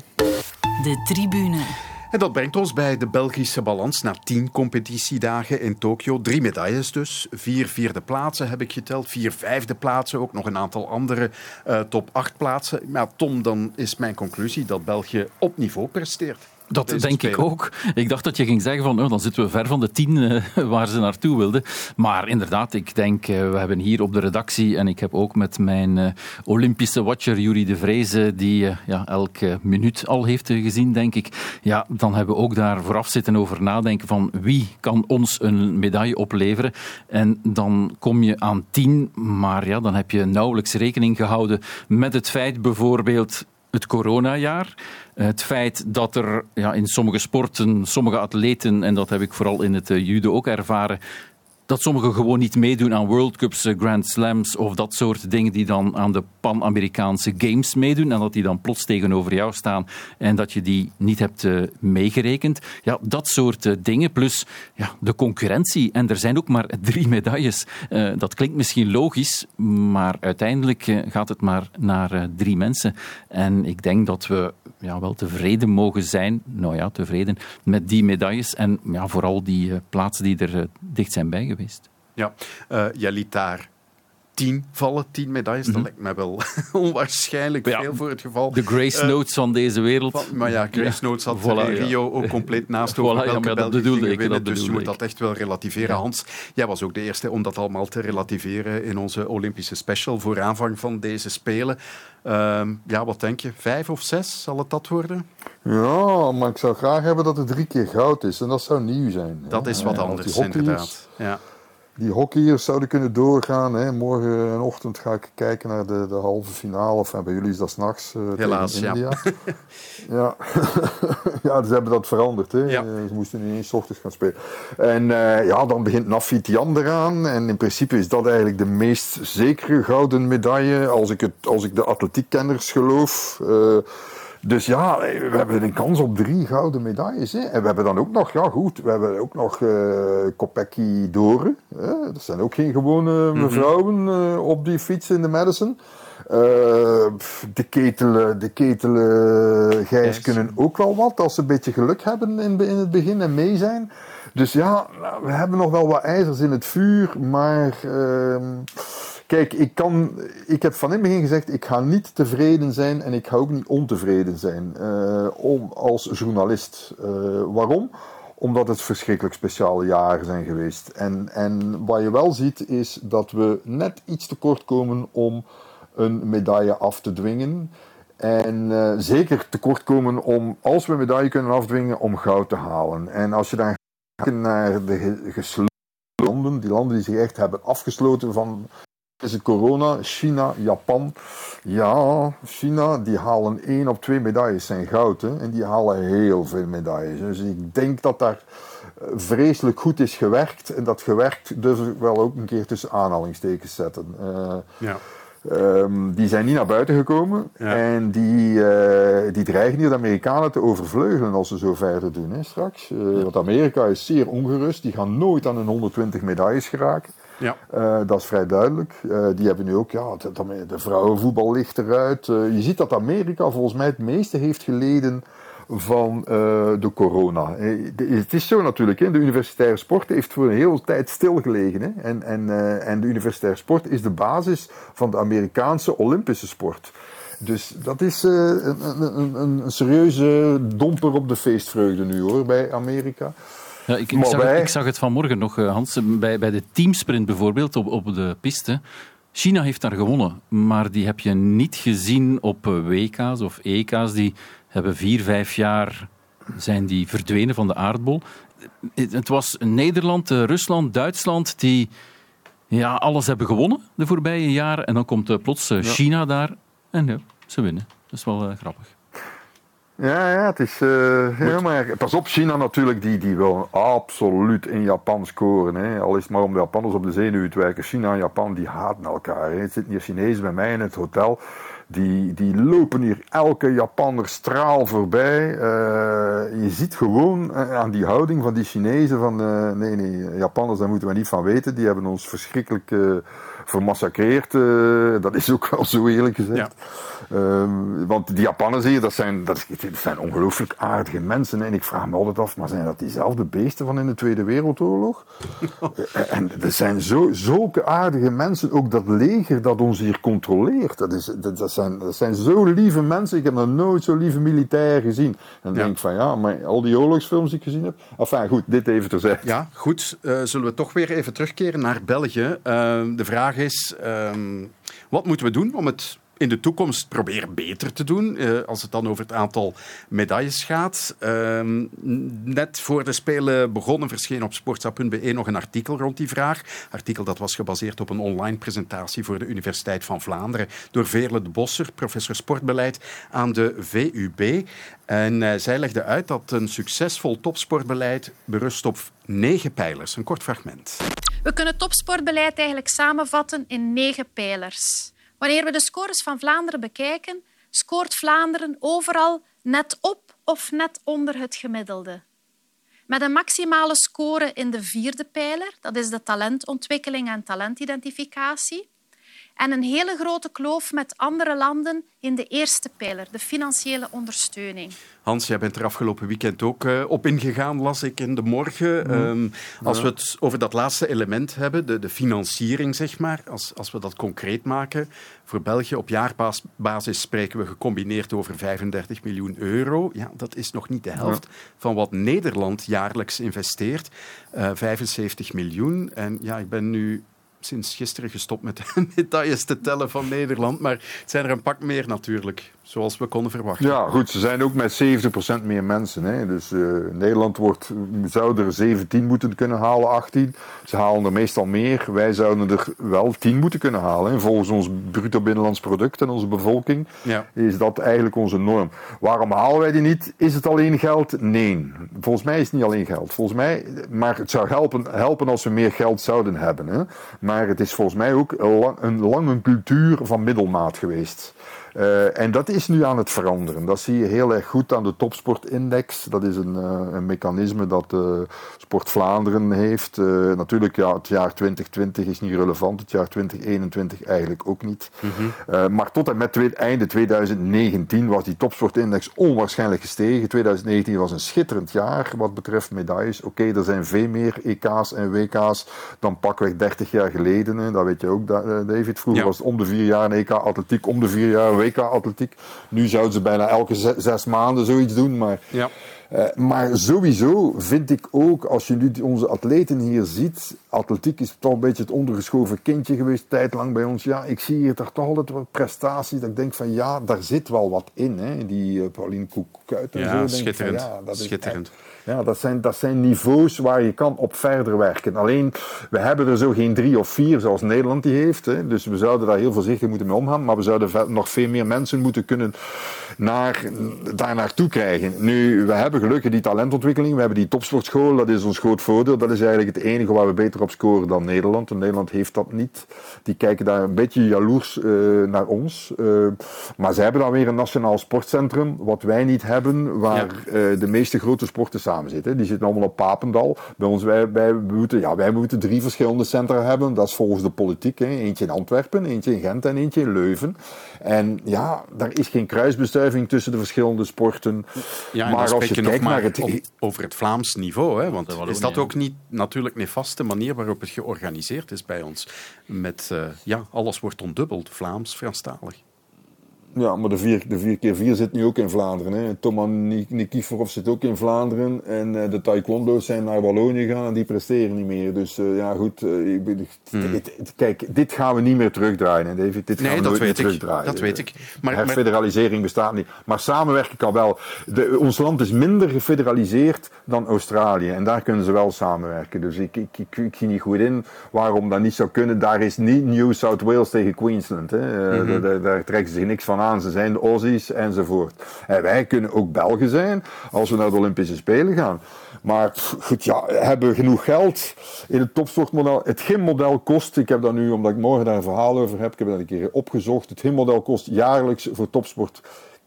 De tribune. En dat brengt ons bij de Belgische balans na tien competitiedagen in Tokio. Drie medailles dus. Vier vierde plaatsen heb ik geteld. Vier vijfde plaatsen. Ook nog een aantal andere uh, top acht plaatsen. Maar Tom, dan is mijn conclusie dat België op niveau presteert. Dat denk ik ook. Ik dacht dat je ging zeggen van oh, dan zitten we ver van de tien uh, waar ze naartoe wilden. Maar inderdaad, ik denk, uh, we hebben hier op de redactie en ik heb ook met mijn uh, Olympische watcher Jury de Vreese, die ja, elke minuut al heeft gezien, denk ik. Ja, dan hebben we ook daar vooraf zitten over nadenken van wie kan ons een medaille opleveren. En dan kom je aan tien, maar ja, dan heb je nauwelijks rekening gehouden met het feit bijvoorbeeld het coronajaar. Het feit dat er ja, in sommige sporten, sommige atleten, en dat heb ik vooral in het uh, judo ook ervaren, dat sommigen gewoon niet meedoen aan World Cups, eh, Grand Slams of dat soort dingen die dan aan de Pan-Amerikaanse Games meedoen en dat die dan plots tegenover jou staan en dat je die niet hebt uh, meegerekend. Ja, dat soort uh, dingen. Plus ja, de concurrentie. En er zijn ook maar drie medailles. Dat klinkt misschien logisch, maar uiteindelijk gaat het maar naar drie mensen. En ik denk dat we ja, wel tevreden mogen zijn, nou ja, tevreden met die medailles en ja, vooral die plaatsen die er dicht zijn bij geweest. Ja, uh, jij liet daar tien vallen, tien medailles. Mm -hmm. Dat lijkt mij wel onwaarschijnlijk ja, veel voor het geval. De Grace Notes uh, van deze wereld. Van, maar ja, Grace Notes had voilà, in Rio ja. ook compleet naast voilà, over welke ja, dat bedoelde ik, winnen, dat Dus je moet dat echt wel relativeren. Hans, jij was ook de eerste om dat allemaal te relativeren in onze Olympische special voor aanvang van deze Spelen. Uh, ja, wat denk je? Vijf of zes? Zal het dat worden? Ja, maar ik zou graag hebben dat het drie keer goud is. En dat zou nieuw zijn. Dat hè? is wat ja, anders, inderdaad. Ja. Die hockeyers zouden kunnen doorgaan. Hè. Morgenochtend ga ik kijken naar de, de halve finale. Of bij jullie is dat s'nachts uh, Helaas, tegen India. ja. ja. ja, ze hebben dat veranderd. Hè. Ja. Ze moesten nu eens ochtends gaan spelen. En uh, ja, dan begint Nafitian eraan. En in principe is dat eigenlijk de meest zekere gouden medaille. Als ik, het, als ik de atletiekkenners geloof. Uh, dus ja, we hebben een kans op drie gouden medailles. Hè. En we hebben dan ook nog, ja goed, we hebben ook nog uh, Kopecky Dore. Hè. Dat zijn ook geen gewone mevrouwen uh, op die fiets in de Madison. Uh, de ketelen, de ketelen Gijs yes. kunnen ook wel wat als ze een beetje geluk hebben in, in het begin en mee zijn. Dus ja, we hebben nog wel wat ijzers in het vuur, maar... Uh, Kijk, ik, kan, ik heb van in het begin gezegd, ik ga niet tevreden zijn en ik ga ook niet ontevreden zijn uh, om, als journalist. Uh, waarom? Omdat het verschrikkelijk speciale jaren zijn geweest. En, en wat je wel ziet is dat we net iets tekort komen om een medaille af te dwingen. En uh, zeker tekort komen om, als we een medaille kunnen afdwingen, om goud te halen. En als je dan kijkt naar de gesloten landen, die landen die zich echt hebben afgesloten van is het corona, China, Japan. Ja, China, die halen één op twee medailles zijn goud. Hè, en die halen heel veel medailles. Dus ik denk dat daar vreselijk goed is gewerkt. En dat gewerkt durf ik wel ook een keer tussen aanhalingstekens zetten. Uh, ja. Um, die zijn niet naar buiten gekomen ja. en die, uh, die dreigen hier de Amerikanen te overvleugelen als ze zo verder doen hè, straks. Uh. Want Amerika is zeer ongerust, die gaan nooit aan hun 120 medailles geraken. Ja. Uh, dat is vrij duidelijk. Uh, die hebben nu ook, ja, de, vrouwenvoetbal ligt eruit. Uh, je ziet dat Amerika volgens mij het meeste heeft geleden van de corona. het is zo natuurlijk, hè, de universitaire sport heeft voor een hele tijd stilgelegen. Hè, en, en, en de universitaire sport is de basis van de Amerikaanse Olympische sport. Dus dat is een, een, een serieuze domper op de feestvreugde nu hoor, bij Amerika. Ja, ik, ik, zag het, ik, zag het, vanmorgen nog, Hans, bij, bij de teamsprint bijvoorbeeld op, op de piste. China heeft daar gewonnen, maar die heb je niet gezien op WK's of EK's. Die hebben vier, vijf jaar zijn die verdwenen van de aardbol. Het was Nederland, Rusland, Duitsland die ja, alles hebben gewonnen de voorbije jaren. En dan komt plots China ja. daar en ja, ze winnen. Dat is wel grappig. Ja, ja, het is. Uh, ja, maar pas op, China natuurlijk, die, die wil absoluut in Japan scoren. Hè. Al is het maar om de Japanners op de zenuwen te werken. China en Japan die haten elkaar. Hè. Het zitten hier Chinezen bij mij in het hotel. Die, die lopen hier elke Japanner straal voorbij. Uh, je ziet gewoon aan die houding van die Chinezen van uh, nee, nee, Japanners, daar moeten we niet van weten. Die hebben ons verschrikkelijk vermassacreerd. dat is ook wel zo eerlijk gezegd. Ja. Ehm, want die Japanners hier, dat zijn, dat, zijn ongelooflijk aardige mensen. En ik vraag me altijd af, maar zijn dat diezelfde beesten van in de Tweede Wereldoorlog? Eh, en er zijn zo, zulke aardige mensen. Ook dat leger dat ons hier controleert. Dat, is, dat, zijn, dat zijn zo lieve mensen. Ik heb nog nooit zo lieve militair gezien. En dan denk ik van ja, maar al die oorlogsfilms die ik gezien heb. Enfin goed, dit even terzijde. Ja, goed. Uh, zullen we toch weer even terugkeren naar België. Uh, de vraag is, uh, wat moeten we doen om het in de toekomst proberen beter te doen. Uh, als het dan over het aantal medailles gaat. Uh, net voor de Spelen begonnen verscheen op sportsa.be nog een artikel rond die vraag. Artikel dat was gebaseerd op een online presentatie voor de Universiteit van Vlaanderen door Veerle de Bosser, professor sportbeleid aan de VUB. En uh, zij legde uit dat een succesvol topsportbeleid berust op negen pijlers. Een kort fragment. We kunnen topsportbeleid eigenlijk samenvatten in negen pijlers. Wanneer we de scores van Vlaanderen bekijken, scoort Vlaanderen overal net op of net onder het gemiddelde. Met een maximale score in de vierde pijler, dat is de talentontwikkeling en talentidentificatie, en een hele grote kloof met andere landen in de eerste pijler, de financiële ondersteuning. Hans, jij bent er afgelopen weekend ook uh, op ingegaan, las ik in de morgen. Mhm. Um, als we het over dat laatste element hebben, de, de financiering, zeg maar, als, als we dat concreet maken, voor België op jaarbasis spreken we gecombineerd over 35 miljoen euro. Ja, dat is nog niet de helft van wat Nederland jaarlijks investeert. Uh, eh, 75 miljoen. En ja, ik ben nu sinds gisteren gestopt met de medailles te tellen van Nederland. Maar het zijn er een pak meer natuurlijk, zoals we konden verwachten. Ja, goed. Ze zijn ook met 70% meer mensen. Hè. Dus uh, Nederland wordt, zou er 17 moeten kunnen halen, 18. Ze halen er meestal meer. Wij zouden er wel 10 moeten kunnen halen. Volgens ons bruto binnenlands product en onze bevolking ja. is dat eigenlijk onze norm. Waarom halen wij die niet? Is het alleen geld? Nee. Volgens mij is het niet alleen geld. Volgens mij, maar het zou helpen, helpen als we meer geld zouden hebben. Hè. Maar het is volgens mij ook een lange cultuur van middelmaat geweest. Uh, en dat is nu aan het veranderen. Dat zie je heel erg goed aan de topsportindex. Dat is een, uh, een mechanisme dat uh, Sport Vlaanderen heeft. natuurlijk, ja, het jaar 2020 is niet relevant. Het jaar 2021 eigenlijk ook niet. Mm -hmm. maar tot en met twee, einde 2019 was die topsportindex onwaarschijnlijk gestegen. 2019 was een schitterend jaar wat betreft medailles. Oké, okay, er zijn veel meer EK's en WK's dan pakweg 30 jaar geleden. Hè. Dat weet je ook, David. Vroeger ja. was het om de vier jaar een EK atletiek, om de vier jaar WK-atletiek. Nu zouden ze bijna elke zes, maanden zoiets doen. Maar, ja. Uh, maar sowieso vind ik ook, als je nu onze atleten hier ziet, atletiek is toch een beetje het ondergeschoven kindje geweest, tijdlang bij ons. Ja, ik zie hier toch altijd wat prestaties dat ik denk van ja, daar zit wel wat in. Hè. Die uh, Pauline Koekuit en ja, zo. Schitterend. Van, ja, dat schitterend. Is ja, dat zijn, dat zijn niveaus waar je kan op verder werken. Alleen, we hebben er zo geen drie of vier zoals Nederland die heeft. Hè. Dus we zouden daar heel voorzichtig moeten mee omgaan. Maar we zouden nog veel meer mensen moeten kunnen naar, daar naartoe krijgen. Nu, we hebben gelukkig die talentontwikkeling. We hebben die topsportschool. Dat is ons groot voordeel. Dat is eigenlijk het enige waar we beter op scoren dan Nederland. En Nederland heeft dat niet. Die kijken daar een beetje jaloers uh, naar ons. Uh, maar ze hebben dan weer een nationaal sportcentrum. Wat wij niet hebben. Waar ja. uh, de meeste grote sporten samen zitten. Die zitten allemaal op Papendal. Bij ons, wij, wij, moeten, ja, wij moeten drie verschillende centra hebben. Dat is volgens de politiek. Hè. Eentje in Antwerpen, eentje in Gent en eentje in Leuven. En ja, daar is geen kruisbestuiving tussen de verschillende sporten. Ja, maar als je, het... over het Vlaams niveau. Hè, want is dat ook niet natuurlijk een vaste manier waarop het georganiseerd is bij ons? Met, uh, ja, alles wordt ondubbeld, Vlaams, Franstalig. Ja, maar de 4 de vier keer 4 zit nu ook in Vlaanderen. Hè. Toman Nikiforov zit ook in Vlaanderen. En uh, de taekwondo's zijn naar Wallonië gegaan en die presteren niet meer. Dus uh, ja, goed. Uh, ik, hmm. kijk, dit gaan we niet meer terugdraaien, hè, David. Dit gaan nee, we dat nooit weet meer terugdraaien. Dat weet ik. Maar, Herfederalisering bestaat niet. Maar samenwerken kan wel. De, ons land is minder gefederaliseerd dan Australië. En daar kunnen ze wel samenwerken. Dus ik, ik, ik, ik zie niet goed in waarom dat niet zou kunnen. Daar is niet New South Wales tegen Queensland. Hè. Mm -hmm. daar, daar trekken ze zich niks van Ze zijn de Aussies enzovoort. En wij kunnen ook Belgen zijn als we naar de Olympische Spelen gaan. Maar goed, ja, hebben we genoeg geld in het topsportmodel? Het gymmodel kost, ik heb dat nu, omdat ik morgen daar een verhaal over heb, ik heb dat een keer opgezocht. Het gymmodel kost jaarlijks voor topsport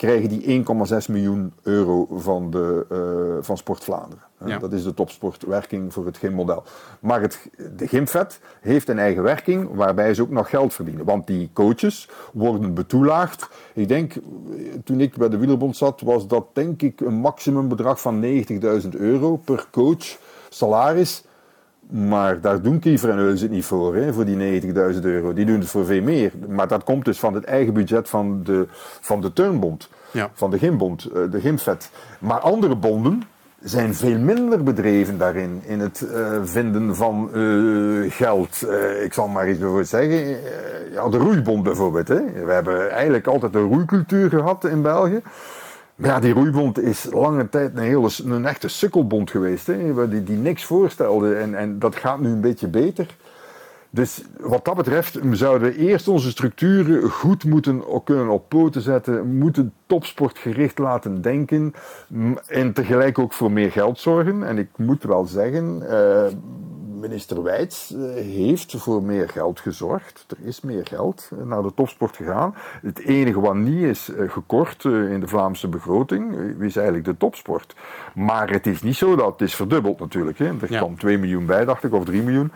krijgen die 1,6 miljoen euro van, de, uh, van Sport Vlaanderen. Ja. Dat is de topsportwerking voor het gymmodel. Maar het, de gymvet heeft een eigen werking waarbij ze ook nog geld verdienen. Want die coaches worden betoelaagd. Ik denk, toen ik bij de Wielerbond zat, was dat denk ik een maximumbedrag van 90.000 euro per coach salaris. Maar daar doen Kiefer en Eulens het niet voor, hè, voor die 90.000 euro. Die doen het voor veel meer. Maar dat komt dus van het eigen budget van de, van de turnbond, ja. van de gymbond, eh, de gymvet. Maar andere bonden zijn veel minder bedreven daarin, in het uh, vinden van uh, geld. Ik zal maar iets bijvoorbeeld zeggen, ja, de roeibond bijvoorbeeld. Hè. We hebben eigenlijk altijd een roeicultuur gehad in België. Maar ja, die roeibond is lange tijd een, een echte sukkelbond geweest. Hè, die, die niks voorstelde. En, en dat gaat nu een beetje beter. Dus wat dat betreft zouden we eerst onze structuren goed moeten kunnen op poten zetten, moeten topsportgericht laten denken en tegelijk ook voor meer geld zorgen. En ik moet wel zeggen, uh, minister Wijts eh, heeft voor meer geld gezorgd. Er is meer geld naar de topsport gegaan. Het enige wat niet is eh, gekort in de Vlaamse begroting is eigenlijk de topsport. Maar het is niet zo dat het is verdubbeld natuurlijk. Hè. Er kwam 2 miljoen bij, dacht ik, of 3 miljoen.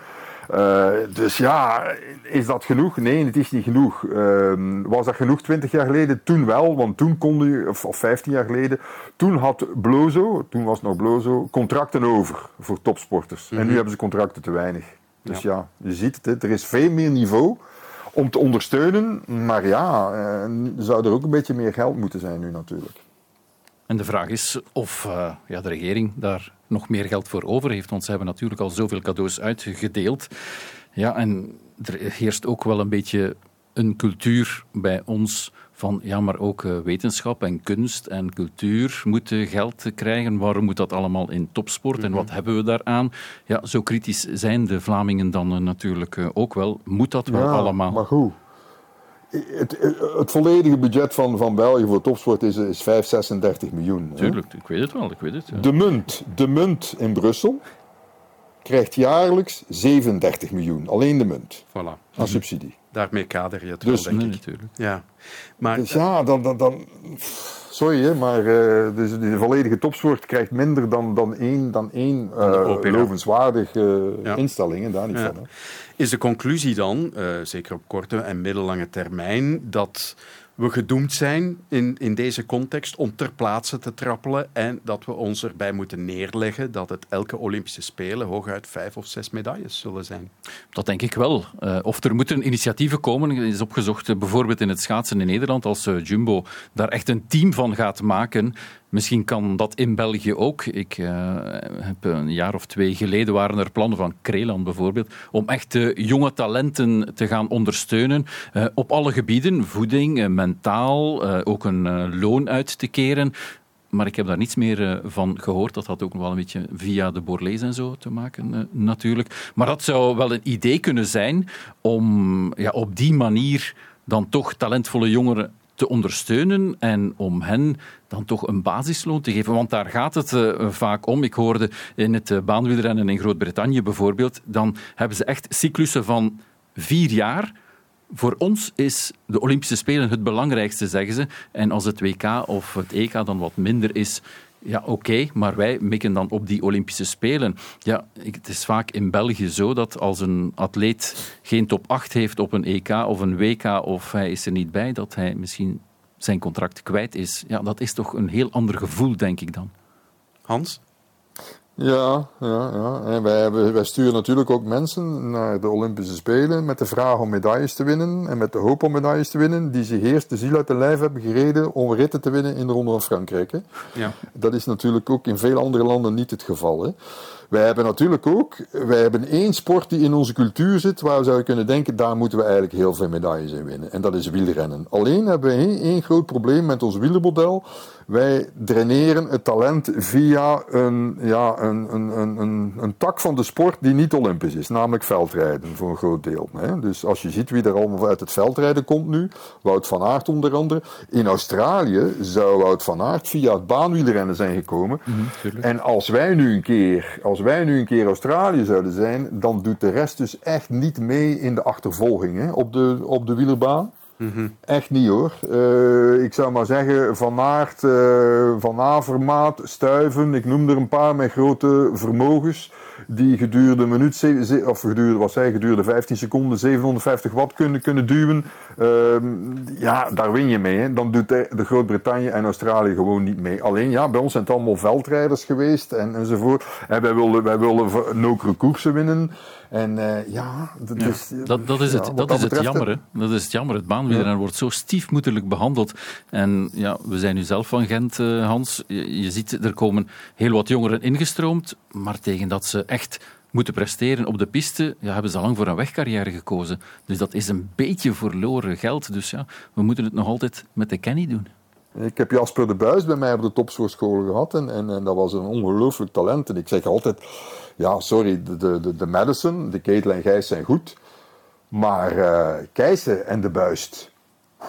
Uh, dus ja, is dat genoeg? Nee, het is niet genoeg. Uh, was dat genoeg 20 jaar geleden? Toen wel, want toen kon u, of, of 15 jaar geleden, toen had Blozo, toen was het nog Blozo, contracten over voor topsporters. En nu mhm. hebben ze contracten te weinig. Dus ja, je ziet het, er is veel meer niveau om te ondersteunen. Maar ja, uh, zou er ook een beetje meer geld moeten zijn nu natuurlijk. En de vraag is of uh, ja, de regering daar nog meer geld voor over heeft. Want ze hebben natuurlijk al zoveel cadeaus uitgedeeld. Ja, en er heerst ook wel een beetje een cultuur bij ons van ja, maar ook uh, wetenschap en kunst en cultuur moeten geld krijgen. Waarom moet dat allemaal in topsport en wat mhm. hebben we daaraan? Ja, zo kritisch zijn de Vlamingen dan uh, natuurlijk ook wel. Moet dat wel ja, allemaal? Maar hoe? Het, het, volledige budget van, van België voor topsport is, is 5, 36 miljoen. Tuurlijk, ik weet het wel. Ik weet het, ja. de, munt, de munt in Brussel krijgt jaarlijks 37 miljoen. Alleen de munt. Voilà. Aan subsidie. Daarmee kader je het dus, wel, denk ik. Natuurlijk. Ja. Maar, dus ja, dan... dan, dan sorry, hè, maar uh, dus de volledige topsport krijgt minder dan, dan één, dan één uh, ja. instelling. Daar niet van. Hè. Is de conclusie dan, zeker op korte en middellange termijn, dat we gedoemd zijn in, in deze context om ter plaatse te trappelen en dat we ons erbij moeten neerleggen dat het elke Olympische Spelen hooguit vijf of zes medailles zullen zijn. Dat denk ik wel. Uh, of er moeten initiatieven komen, is opgezocht uh, bijvoorbeeld in het schaatsen in Nederland, als uh, Jumbo daar echt een team van gaat maken Misschien kan dat in België ook. Ik uh, heb een jaar of twee geleden waren er plannen van Kreland bijvoorbeeld om echt uh, jonge talenten te gaan ondersteunen uh, op alle gebieden, voeding, mentaal, ook een loon uit te keren. Maar ik heb daar niets meer van gehoord. Dat had ook nog wel een beetje via de Borlees en zo te maken, natuurlijk. Maar dat zou wel een idee kunnen zijn om ja, op die manier dan toch talentvolle jongeren te ondersteunen en om hen dan toch een basisloon te geven. Want daar gaat het uh, vaak om. Ik hoorde in het uh, baanwielrennen in Groot-Brittannië bijvoorbeeld, dan hebben ze echt cyclussen van vier jaar. Voor ons is de Olympische Spelen het belangrijkste, zeggen ze. En als het WK of het EK dan wat minder is, ja, oké, maar wij mikken dan op die Olympische Spelen. Ja, het is vaak in België zo dat als een atleet geen top 8 heeft op een EK of een WK of hij is er niet bij, dat hij misschien zijn contract kwijt is. Ja, dat is toch een heel ander gevoel, denk ik dan. Hans? Ja, ja, ja. En wij, wij sturen natuurlijk ook mensen naar de Olympische Spelen met de vraag om medailles te winnen en met de hoop om medailles te winnen, die zich eerst de ziel uit de lijf hebben gereden om ritten te winnen in de Ronde van Frankrijk. Hè. Ja. Dat is natuurlijk ook in veel andere landen niet het geval. Hè. wij hebben natuurlijk ook wij hebben één sport die in onze cultuur zit, waar we zouden kunnen denken, daar moeten we eigenlijk heel veel medailles in winnen. En dat is wielrennen. Alleen hebben we één, één groot probleem met ons wielermodel. Wij draineren het talent via een, ja, een, een, een, een, een tak van de sport die niet olympisch is, namelijk veldrijden voor een groot deel. Hè. Dus als je ziet wie er allemaal uit het veldrijden komt nu, Wout van Aert onder andere. In Australië zou Wout van Aert via het baanwielrennen zijn gekomen. Mhm, en als wij nu een keer, als wij nu een keer Australië zouden zijn, dan doet de rest dus echt niet mee in de achtervolging hè, op, de, op de wielerbaan. Echt niet hoor. Eh, ik zou maar zeggen, Van Aert, eh, Van Avermaat, Stuiven, ik noem er een paar met grote vermogens. Die gedurende een minuut, of gedurende, wat zei, gedurende 15 seconden 750 watt kunnen, kunnen duwen. Ehm, ja, daar win je mee. Hè. Dan doet de, Groot-Brittannië en Australië gewoon niet mee. Alleen ja, bij ons zijn het allemaal veldrijders geweest en, enzovoort. En wij willen, wij willen nokere koersen winnen. En eh, ja, dat Ja, is, dat, dat is het, dat is het jammer. Hè. Dat is het jammer. Het baanwielrennen wordt zo stiefmoederlijk behandeld. En ja, we zijn nu zelf van Gent, eh, Hans. Je, je ziet, er komen heel wat jongeren ingestroomd, maar tegen dat ze echt moeten presteren op de piste, ja, hebben ze al lang voor een wegcarrière gekozen. Dus dat is een beetje verloren geld. Dus ja, we moeten het nog altijd met de Kenny doen. Ik heb Jasper de Buis bij mij op de topsportschool gehad en, en, en dat was een ongelooflijk talent. En ik zeg altijd, ja sorry, de, de, de, Madison, de Ketel en Gijs zijn goed, maar Keijsen en de Buist,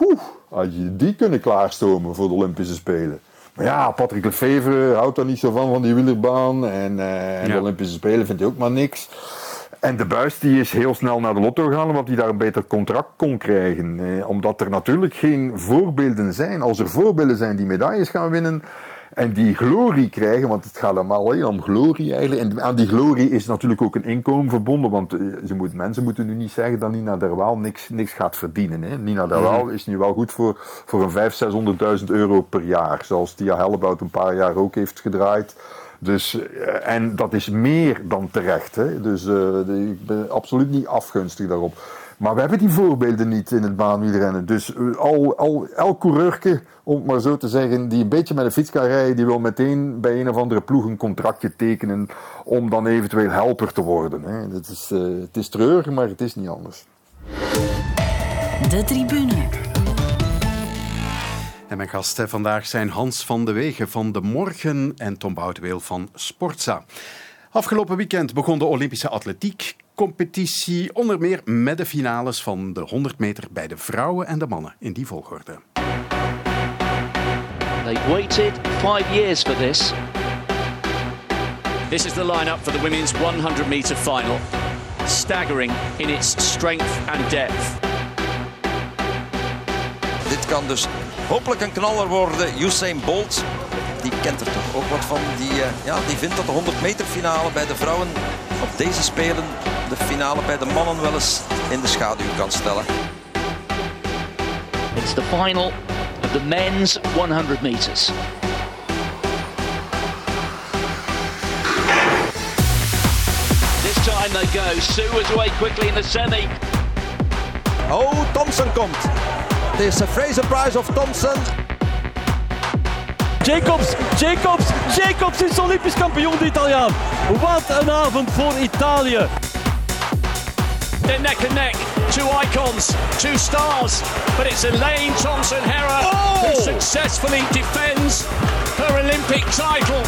Oeh, had je die kunnen klaarstomen voor de Olympische Spelen. Maar ja, Patrick Lefevre houdt daar niet zo van, van die wielerbaan. En, eh, en Ja. de Olympische Spelen vindt hij ook maar niks. En de Buis die is heel snel naar de lotto gegaan, omdat hij daar een beter contract kon krijgen. Eh, omdat er natuurlijk geen voorbeelden zijn. Als er voorbeelden zijn die medailles gaan winnen en die glorie krijgen, want het gaat allemaal alleen om glorie eigenlijk. En aan die glorie is natuurlijk ook een inkomen verbonden, want eh, ze moet, mensen moeten nu niet zeggen dat Nina Derwaal niks, niks gaat verdienen. Hè. Nina Derwaal is nu wel goed voor, voor een 500.000, 600.000 euro per jaar, zoals Tia Hellebout een paar jaar ook heeft gedraaid. Dus, eh, en dat is meer dan terecht. Hè. Dus eh, ik ben absoluut niet afgunstig daarop. Maar we hebben die voorbeelden niet in het baanwielrennen. Dus eh, al, al, elk coureurke, om het maar zo te zeggen, die een beetje met een fiets kan rijden, die wil meteen bij een of andere ploeg een contractje tekenen om dan eventueel helper te worden. Hè. Dat is, eh, het is treurig, maar het is niet anders. De tribune. En mijn gasten vandaag zijn Hans van de Wegen van De Morgen en Tom Bouteweel van Sportza. Afgelopen weekend begon de Olympische atletiekcompetitie, onder meer met de finales van de 100 meter bij de vrouwen en de mannen in die volgorde. They've waited five years for this. This is the lineup for the women's 100 meter final. Staggering in its strength and depth. Dit kan dus hopelijk een knaller worden. Usain Bolt, die kent er toch ook wat van. Die, eh, ja, die vindt dat de 100 meter finale bij de vrouwen op deze Spelen de finale bij de mannen wel eens in de schaduw kan stellen. It's the final of the men's 100 meters. This time they go. Sue was away quickly in the semi. Oh, Thompson komt. Dit is de Fraser Prize of Thompson. Jacobs, Jacobs, Jacobs is Olympisch kampioen, de Italiaan. Wat een avond voor Italië. They're neck and neck. Two icons, two stars. But it's Elaine Thompson Hera who successfully defends her Olympic title.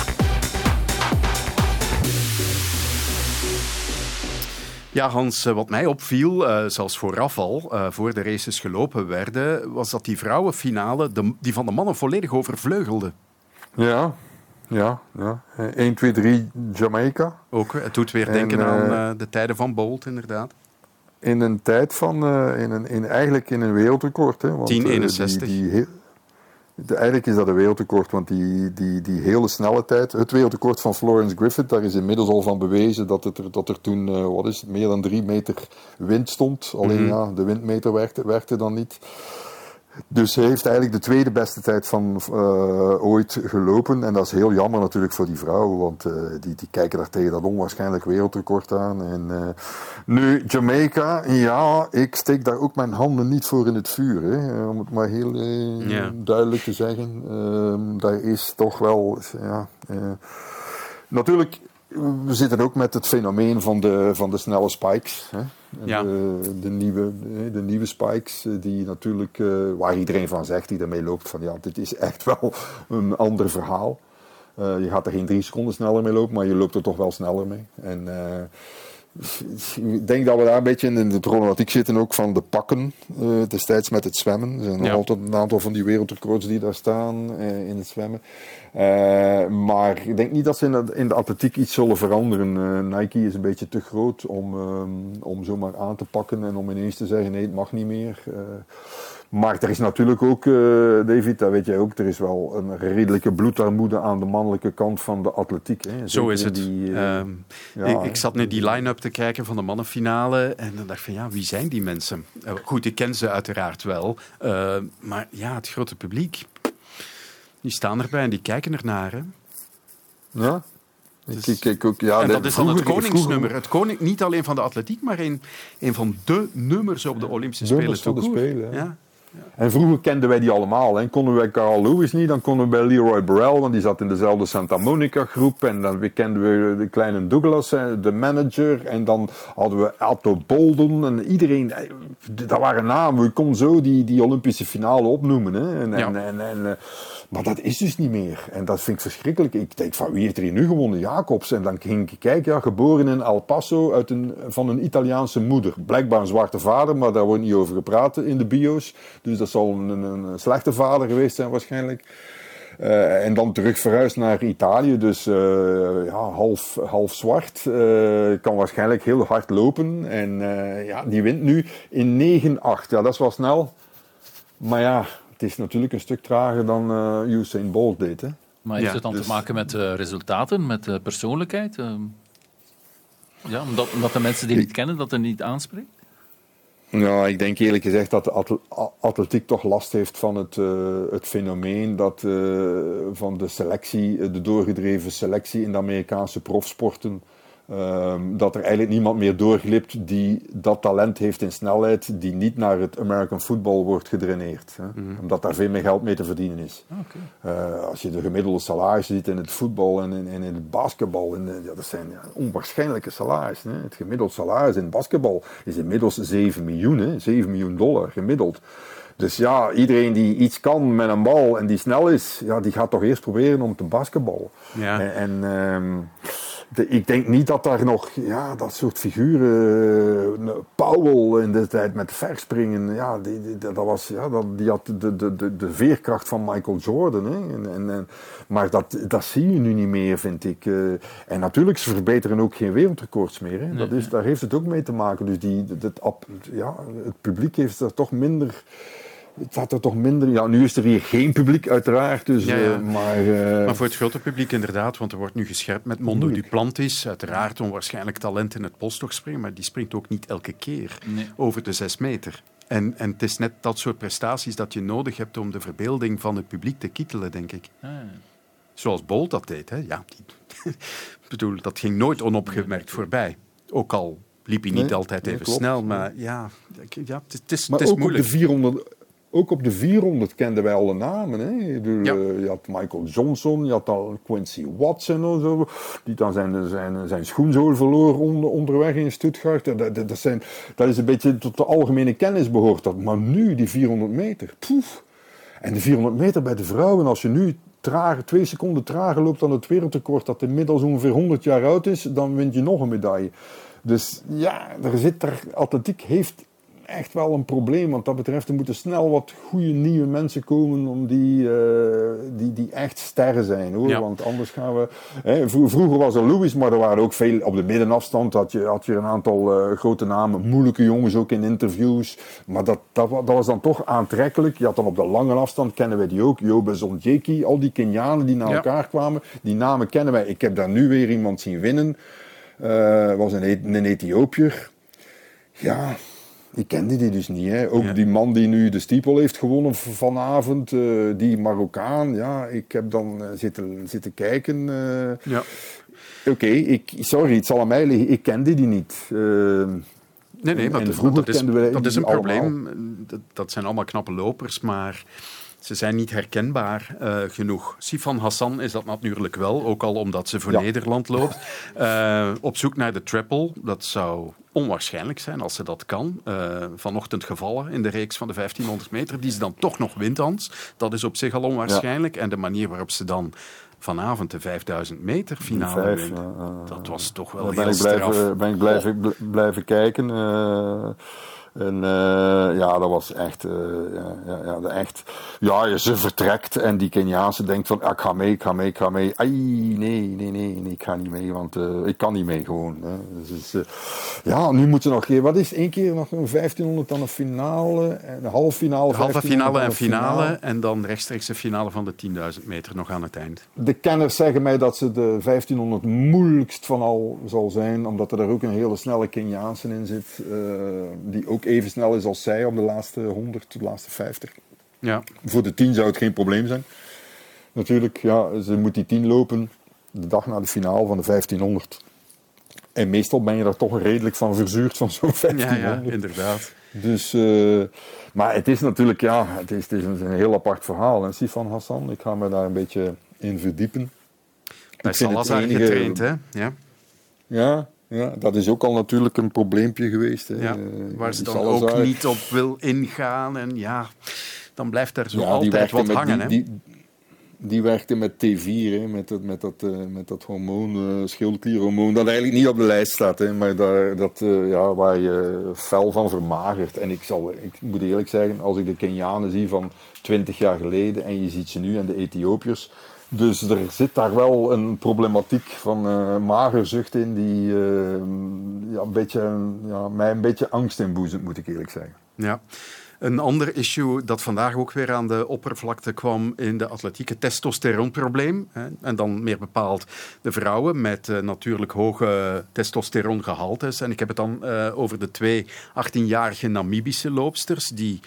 Ja, Hans, eh, wat mij opviel, eh, zelfs vooraf al, eh, voor de races gelopen werden, was dat die vrouwenfinale de, die van de mannen volledig overvleugelde. Ja, ja, ja. Eh, 1, 2, 3 Jamaica. Ook, het doet weer En, denken aan eh, eh, de tijden van Bolt, inderdaad. In een tijd van, eh, in een, in, eigenlijk in een wereldrecord. Hè, want, eh, 10,61. die- die heel- de- eigenlijk is dat een wereldrecord, want die, die, die hele snelle tijd, het wereldrecord van Florence Griffith, daar is inmiddels al van bewezen dat, het er, dat er toen, wat is het, meer dan drie meter wind stond. Alleen Mhm. ja, de windmeter werkte, werkte dan niet. Dus hij heeft eigenlijk de tweede beste tijd van eh, ooit gelopen. En dat is heel jammer natuurlijk voor die vrouwen, want eh, die, die kijken daar tegen dat onwaarschijnlijk wereldrecord aan. En, eh, nu, Jamaica, ja, ik steek daar ook mijn handen niet voor in het vuur. Hè, om het maar heel Ja. duidelijk te zeggen. Ehm, daar is toch wel, ja... natuurlijk we zitten ook met het fenomeen van de, van de snelle spikes. Hè? Ja. De, de, nieuwe, de nieuwe spikes, eh, die natuurlijk, eh, waar iedereen van zegt, die ermee loopt, van ja, dit is echt wel een ander verhaal. Eh, je gaat er geen drie seconden sneller mee lopen, maar je loopt er toch wel sneller mee. En ik denk dat we daar een beetje in de problematiek zitten ook van de pakken eh, destijds met het zwemmen. Er zijn nog Ja. altijd een aantal van die wereldrecords die daar staan eh, in het zwemmen. Eh, maar ik denk niet dat ze in de, in de atletiek iets zullen veranderen. Nike is een beetje te groot om, ehm, om zomaar aan te pakken en om ineens te zeggen nee, het mag niet meer. Maar er is natuurlijk ook, eh, David, dat weet jij ook, er is wel een redelijke bloedarmoede aan de mannelijke kant van de atletiek. Hè. Zo is het. die, eh, Ehm, ja, ik, zat naar die line-up te kijken van de mannenfinale en dan dacht ik van ja, wie zijn die mensen? Eh, goed, ik ken ze uiteraard wel, maar ja, het grote publiek, die staan erbij en die kijken ernaar. Hè. Ja. Ik, ik, ik ook, ja, en dat is dan het koningsnummer. Het koning, niet alleen van de atletiek, maar een, een van de nummers op de Olympische Nummers Spelen. van de. Spelen. Ja. En vroeger kenden wij die allemaal. Hè. Konden wij Carl Lewis niet, dan konden we bij Leroy Burrell, want die zat in dezelfde Santa Monica groep. En dan kenden we de kleine Douglas, de manager. En dan hadden we Otto Bolden. En iedereen, eh, dat waren namen. We kon zo die, die Olympische finale opnoemen. Hè. En, Ja. en, en, en, eh, maar dat is dus niet meer. En dat vind ik verschrikkelijk. Ik denk van wie heeft er hier nu gewonnen? Jacobs. En dan ging ik kijken, ja, geboren in El Paso uit een, van een Italiaanse moeder. Blijkbaar een zwarte vader, maar daar wordt niet over gepraat in de bio's. Dus dat zal een, een, slechte vader geweest zijn waarschijnlijk. Eh, en dan terug verhuisd naar Italië, dus eh, ja, half, half zwart. eh, kan waarschijnlijk heel hard lopen. En eh, ja, die wint nu in 9-8. Ja, dat is wel snel. Maar ja, het is natuurlijk een stuk trager dan eh Usain Bolt deed. Hè. Maar heeft Ja, het dan dus- te maken met resultaten, met persoonlijkheid? Ehm, ja, omdat, omdat de mensen die niet kennen dat er niet aanspreekt? Ja, ik denk eerlijk gezegd dat de atletiek toch last heeft van het, eh, het fenomeen dat, eh, van de selectie, eh, de doorgedreven selectie in de Amerikaanse profsporten. Ehm, dat er eigenlijk niemand meer doorglipt die dat talent heeft in snelheid, die niet naar het American football wordt gedraineerd. Hè? Omdat daar veel meer geld mee te verdienen is. Eh, als je de gemiddelde salarissen ziet in het voetbal en in, in het basketbal, en, eh, ja, dat zijn ja, onwaarschijnlijke salarissen. Hè? Het gemiddeld salaris in basketbal is inmiddels 7 miljoen, hè? 7 miljoen dollar gemiddeld. Dus ja, iedereen die iets kan met een bal en die snel is, ja, die gaat toch eerst proberen om te basketballen. Ja. En, en ehm, de- ik denk niet dat daar nog ja, dat soort figuren. eh, Powell in de tijd met verspringen. Ja, die, die, dat was, ja, dat, die had de, de, de, de veerkracht van Michael Jordan. Hè. En, en, en- maar dat, dat zie je nu niet meer, vind ik. eh. en natuurlijk, ze verbeteren ook geen wereldrecords meer. Hè. Dat is, daar heeft het ook mee te maken. Dus die, dat, ja, het publiek heeft er toch minder. Het had er toch minder. Ja, nu is er hier geen publiek, uiteraard. Dus, Ja, ja. eh, maar, eh, Maar voor het grote publiek inderdaad, want er wordt nu gescherpt met Mondo Moeilijk. Duplantis. Uiteraard onwaarschijnlijk talent in het polstokspringen, maar die springt ook niet elke keer over de zes meter. En, en het is net dat soort prestaties dat je nodig hebt om de verbeelding van het publiek te kietelen, denk ik. Ah, Zoals Bolt dat deed. Hè? Ja, die, ik bedoel, dat ging nooit onopgemerkt voorbij. Ook al liep hij niet Nee, altijd even snel, maar ja, ja het, is- het is, Maar het is ook moeilijk. op, de 400, ook op de 400 kenden wij alle namen. Hè? Ja. eh, je had Michael Johnson, je had al Quincy Watson en zo, die dan zijn, zijn, zijn schoenzool verloor onder, onderweg in Stuttgart. Dat, dat, dat, zijn, dat is een beetje tot de algemene kennis behoort dat. Maar nu, die 400 meter, poef. En de 400 meter bij de vrouwen, als je nu trager, twee seconden trager loopt dan het wereldrecord, dat inmiddels ongeveer 100 jaar oud is, dan win je nog een medaille. Dus ja, er zit er, atletiek heeft echt wel een probleem. Wat dat betreft, er moeten snel wat goede nieuwe mensen komen om die, eh, die, die echt sterren zijn. Hoor. Ja. Want anders gaan we... Hè, vro- vroeger was er Lewis, maar er waren ook veel... Op de middenafstand had je, had je een aantal eh, grote namen. Moeilijke jongens ook in interviews. Maar dat, dat, wa- dat was dan toch aantrekkelijk. Je had dan op de lange afstand, kennen wij die ook. Jobe Zonjeki, al die Kenianen die naar Ja. elkaar kwamen. Die namen kennen wij. Ik heb daar nu weer iemand zien winnen. Eh was een, E- een Ethiopiër. Ja, ik kende die dus niet. Hè. Ook Ja. die man die nu de stiepel heeft gewonnen vanavond, eh, die Marokkaan. Ja, ik heb dan eh, zitten, zitten kijken. eh. Ja. Oké, ik sorry, het zal aan mij liggen. Ik kende die niet. Nee, nee, maar dat, vroeger dat is, kenden we dat is een probleem. dat zijn allemaal knappe lopers, maar ze zijn niet herkenbaar uh, genoeg. Sifan Hassan is dat natuurlijk wel, ook al omdat ze voor Ja. Nederland loopt. Uh, op zoek naar de triple, dat zou onwaarschijnlijk zijn als ze dat kan. Uh, vanochtend gevallen in de reeks van de 1500 meter, die ze dan toch nog wint, Hans. Dat is op zich al onwaarschijnlijk. En de manier waarop ze dan vanavond de 5000 meter finale vijf, wint, ja, ja, dat was toch wel Daar heel ben ik blijven, ben ik blijven, bl- blijven kijken. En eh, ja, dat was echt, eh, ja, ja, ja, echt. Ja, ze vertrekt en die Keniaanse denkt van, ah, ik ga mee, ik ga mee, ik ga mee. Ai, nee, nee, nee, nee, ik ga niet mee, want eh, ik kan niet mee gewoon. Hè. Dus, ja, nu moeten ze nog, wat is één keer nog een 1500 dan een finale, en een halve finale, halve 1500 finale en finale en dan rechtstreeks de finale van de 10.000 meter nog aan het eind. De kenners zeggen mij dat ze de 1500 moeilijkst van al zal zijn, omdat er daar ook een hele snelle Keniaanse in zit, die ook even snel is als zij op de laatste 100, de laatste 50. Ja. Voor de 10 zou het geen probleem zijn. Natuurlijk, ja, ze moet die 10 lopen de dag na de finale van de 1500. En meestal ben je daar toch redelijk van verzuurd van zo'n Ja, 1500. ja, inderdaad. Dus, eh, maar het is natuurlijk, ja, het is, het is een, een heel apart verhaal. En Sifan Hassan, ik ga me daar een beetje in verdiepen. Bij Salazar enige- getraind, hè? Ja. Ja, ja, dat is ook al natuurlijk een probleempje geweest. Hè. Ja, Eh, waar ze dan ook niet op wil ingaan. En ja, dan blijft er zo Ja, altijd wat hangen. die, hè? die, die werkte met T4, hè, met, dat, met, dat, eh, met dat hormoon, eh schildklierhormoon, dat eigenlijk niet op de lijst staat, hè, maar daar, dat, ja, waar je fel van vermagert. En ik, zal, ik moet eerlijk zeggen, als ik de Kenianen zie van 20 jaar geleden en je ziet ze nu en de Ethiopiërs, dus er zit daar wel een problematiek van eh, magerzucht in die eh, ja, een beetje, ja, mij een beetje angst inboezemt, moet ik eerlijk zeggen. Ja. Een ander issue dat vandaag ook weer aan de oppervlakte kwam in de atletiek, het testosteronprobleem. En dan meer bepaald de vrouwen met eh, natuurlijk hoge testosterongehaltes. En ik heb het dan over de twee 18-jarige Namibische loopsters die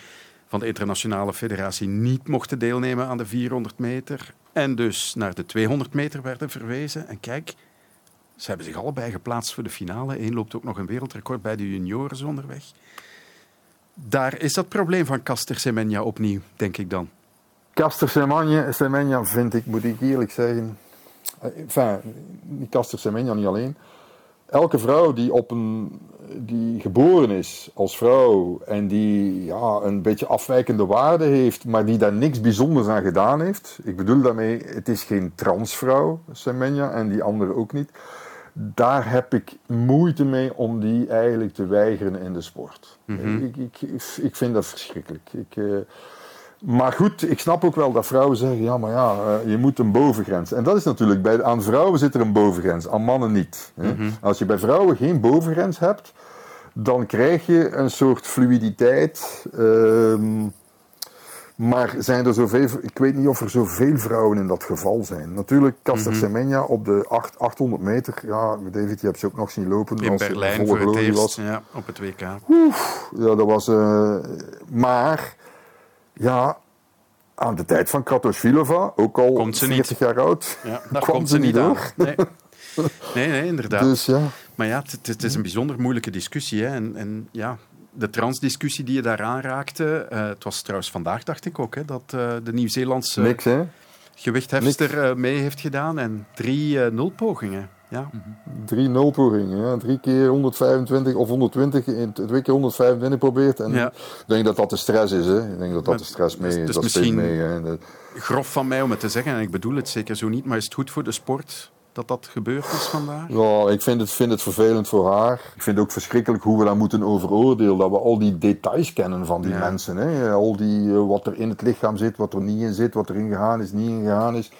van de internationale federatie niet mochten deelnemen aan de 400 meter. En dus naar de 200 meter werden verwezen. En kijk, ze hebben zich allebei geplaatst voor de finale. Eén loopt ook nog een wereldrecord bij de junioren onderweg. Daar is dat probleem van Caster Semenya opnieuw, denk ik dan. Caster Semenya, vind ik, moet ik eerlijk zeggen. eh, Enfin, Caster Semenya niet alleen. Elke vrouw die, op een, die geboren is als vrouw en die ja, een beetje afwijkende waarde heeft, maar die daar niks bijzonders aan gedaan heeft. Ik bedoel daarmee, het is geen transvrouw, Semenya, en die andere ook niet. Daar heb ik moeite mee om die eigenlijk te weigeren in de sport. Mhm. ik, ik, ik vind dat verschrikkelijk. Ik, eh, maar goed, ik snap ook wel dat vrouwen zeggen: ja, maar ja, eh, je moet een bovengrens. En dat is natuurlijk, bij, aan vrouwen zit er een bovengrens, aan mannen niet. Hè. Mhm. Als je bij vrouwen geen bovengrens hebt, dan krijg je een soort fluiditeit. ehm, maar zijn er zoveel, ik weet niet of er zoveel vrouwen in dat geval zijn. Natuurlijk, Caster Mhm. Semenya op de acht- 800 meter. Ja, David, je hebt ze ook nog zien lopen. In als Berlijn voor het eerst was. ja, op het WK. Ja, dat was. eh, maar, ja, aan de tijd van Kratochvilova, ook al Komt ze 40 jaar oud, Ja, daar kwam komt ze niet aan. door. Nee. Nee, nee, inderdaad. Dus ja. Maar ja, het, is een bijzonder moeilijke discussie. Hè. En, en ja, de transdiscussie die je daar aanraakte, eh, het was trouwens vandaag, dacht ik ook, hè, dat eh, de Nieuw-Zeelandse gewichthefster eh, mee heeft gedaan. En drie nulpogingen. Ja. Drie nulpogingen, ja. drie keer 125 of 120, in- twee keer 125 probeert. En Ja. ik denk dat dat de stress is. Hè. Ik denk dat dat de stress mee dus is. Dat misschien- mee. Hè. Grof van mij om het te zeggen, en ik bedoel het zeker zo niet, maar is het goed voor de sport dat dat gebeurd is vandaag? Ja, ik vind het, vind het vervelend voor haar. Ik vind het ook verschrikkelijk hoe we daar moeten over oordelen. Dat we al die details kennen van die Ja. mensen. Hè. Al die, eh, wat er in het lichaam zit, wat er niet in zit, wat erin gegaan is, niet in gegaan is.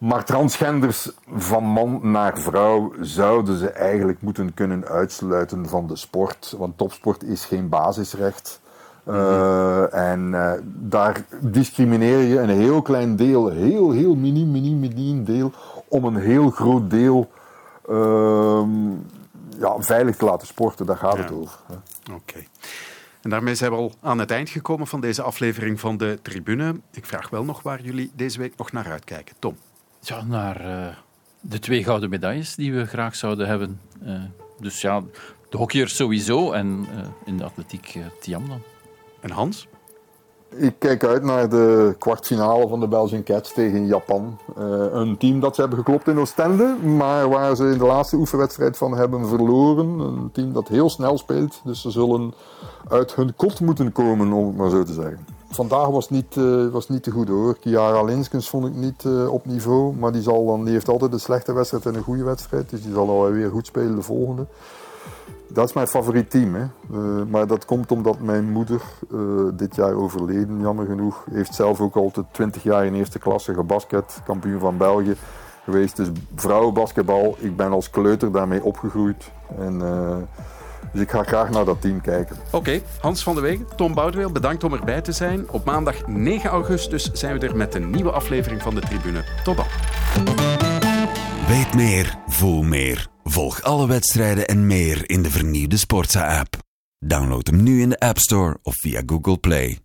Maar transgenders van man naar vrouw zouden ze eigenlijk moeten kunnen uitsluiten van de sport. Want topsport is geen basisrecht. Eh, en eh, daar discrimineer je een heel klein deel, heel, heel miniem, miniem, miniem deel, om een heel groot deel ehm, ja, veilig te laten sporten. Daar gaat het over. Oké. En daarmee zijn we al aan het eind gekomen van deze aflevering van de Tribune. Ik vraag wel nog waar jullie deze week nog naar uitkijken. Tom. Ja, naar eh, de twee gouden medailles die we graag zouden hebben. Eh, dus ja, de hockeyers sowieso en eh, in de atletiek Tiam dan. En Hans? Ik kijk uit naar de kwartfinale van de Belgian Cats tegen Japan. Uh, een team dat ze hebben geklopt in Oostende, maar waar ze in de laatste oefenwedstrijd van hebben verloren. Een team dat heel snel speelt, dus ze zullen uit hun kot moeten komen, om het maar zo te zeggen. Vandaag was niet, uh, was niet te goed hoor. Kiara Linskens vond ik niet uh, op niveau, maar die, zal dan, die heeft altijd een slechte wedstrijd en een goede wedstrijd. Dus die zal alweer goed spelen de volgende. Dat is mijn favoriet team. Hè. Uh, maar dat komt omdat mijn moeder dit jaar overleden, jammer genoeg. Heeft zelf ook altijd 20 jaar in eerste klasse gebasket, kampioen van België geweest. Dus vrouwenbasketbal, ik ben als kleuter daarmee opgegroeid. En, dus ik ga graag naar dat team kijken. Oké, okay, Hans van de Wegen, Tom Boudeweel, bedankt om erbij te zijn. Op maandag 9 augustus zijn we er met een nieuwe aflevering van de Tribune. Tot dan. Weet meer, voel meer. Volg alle wedstrijden en meer in de vernieuwde Sportsa-app. Download hem nu in de App Store of via Google Play.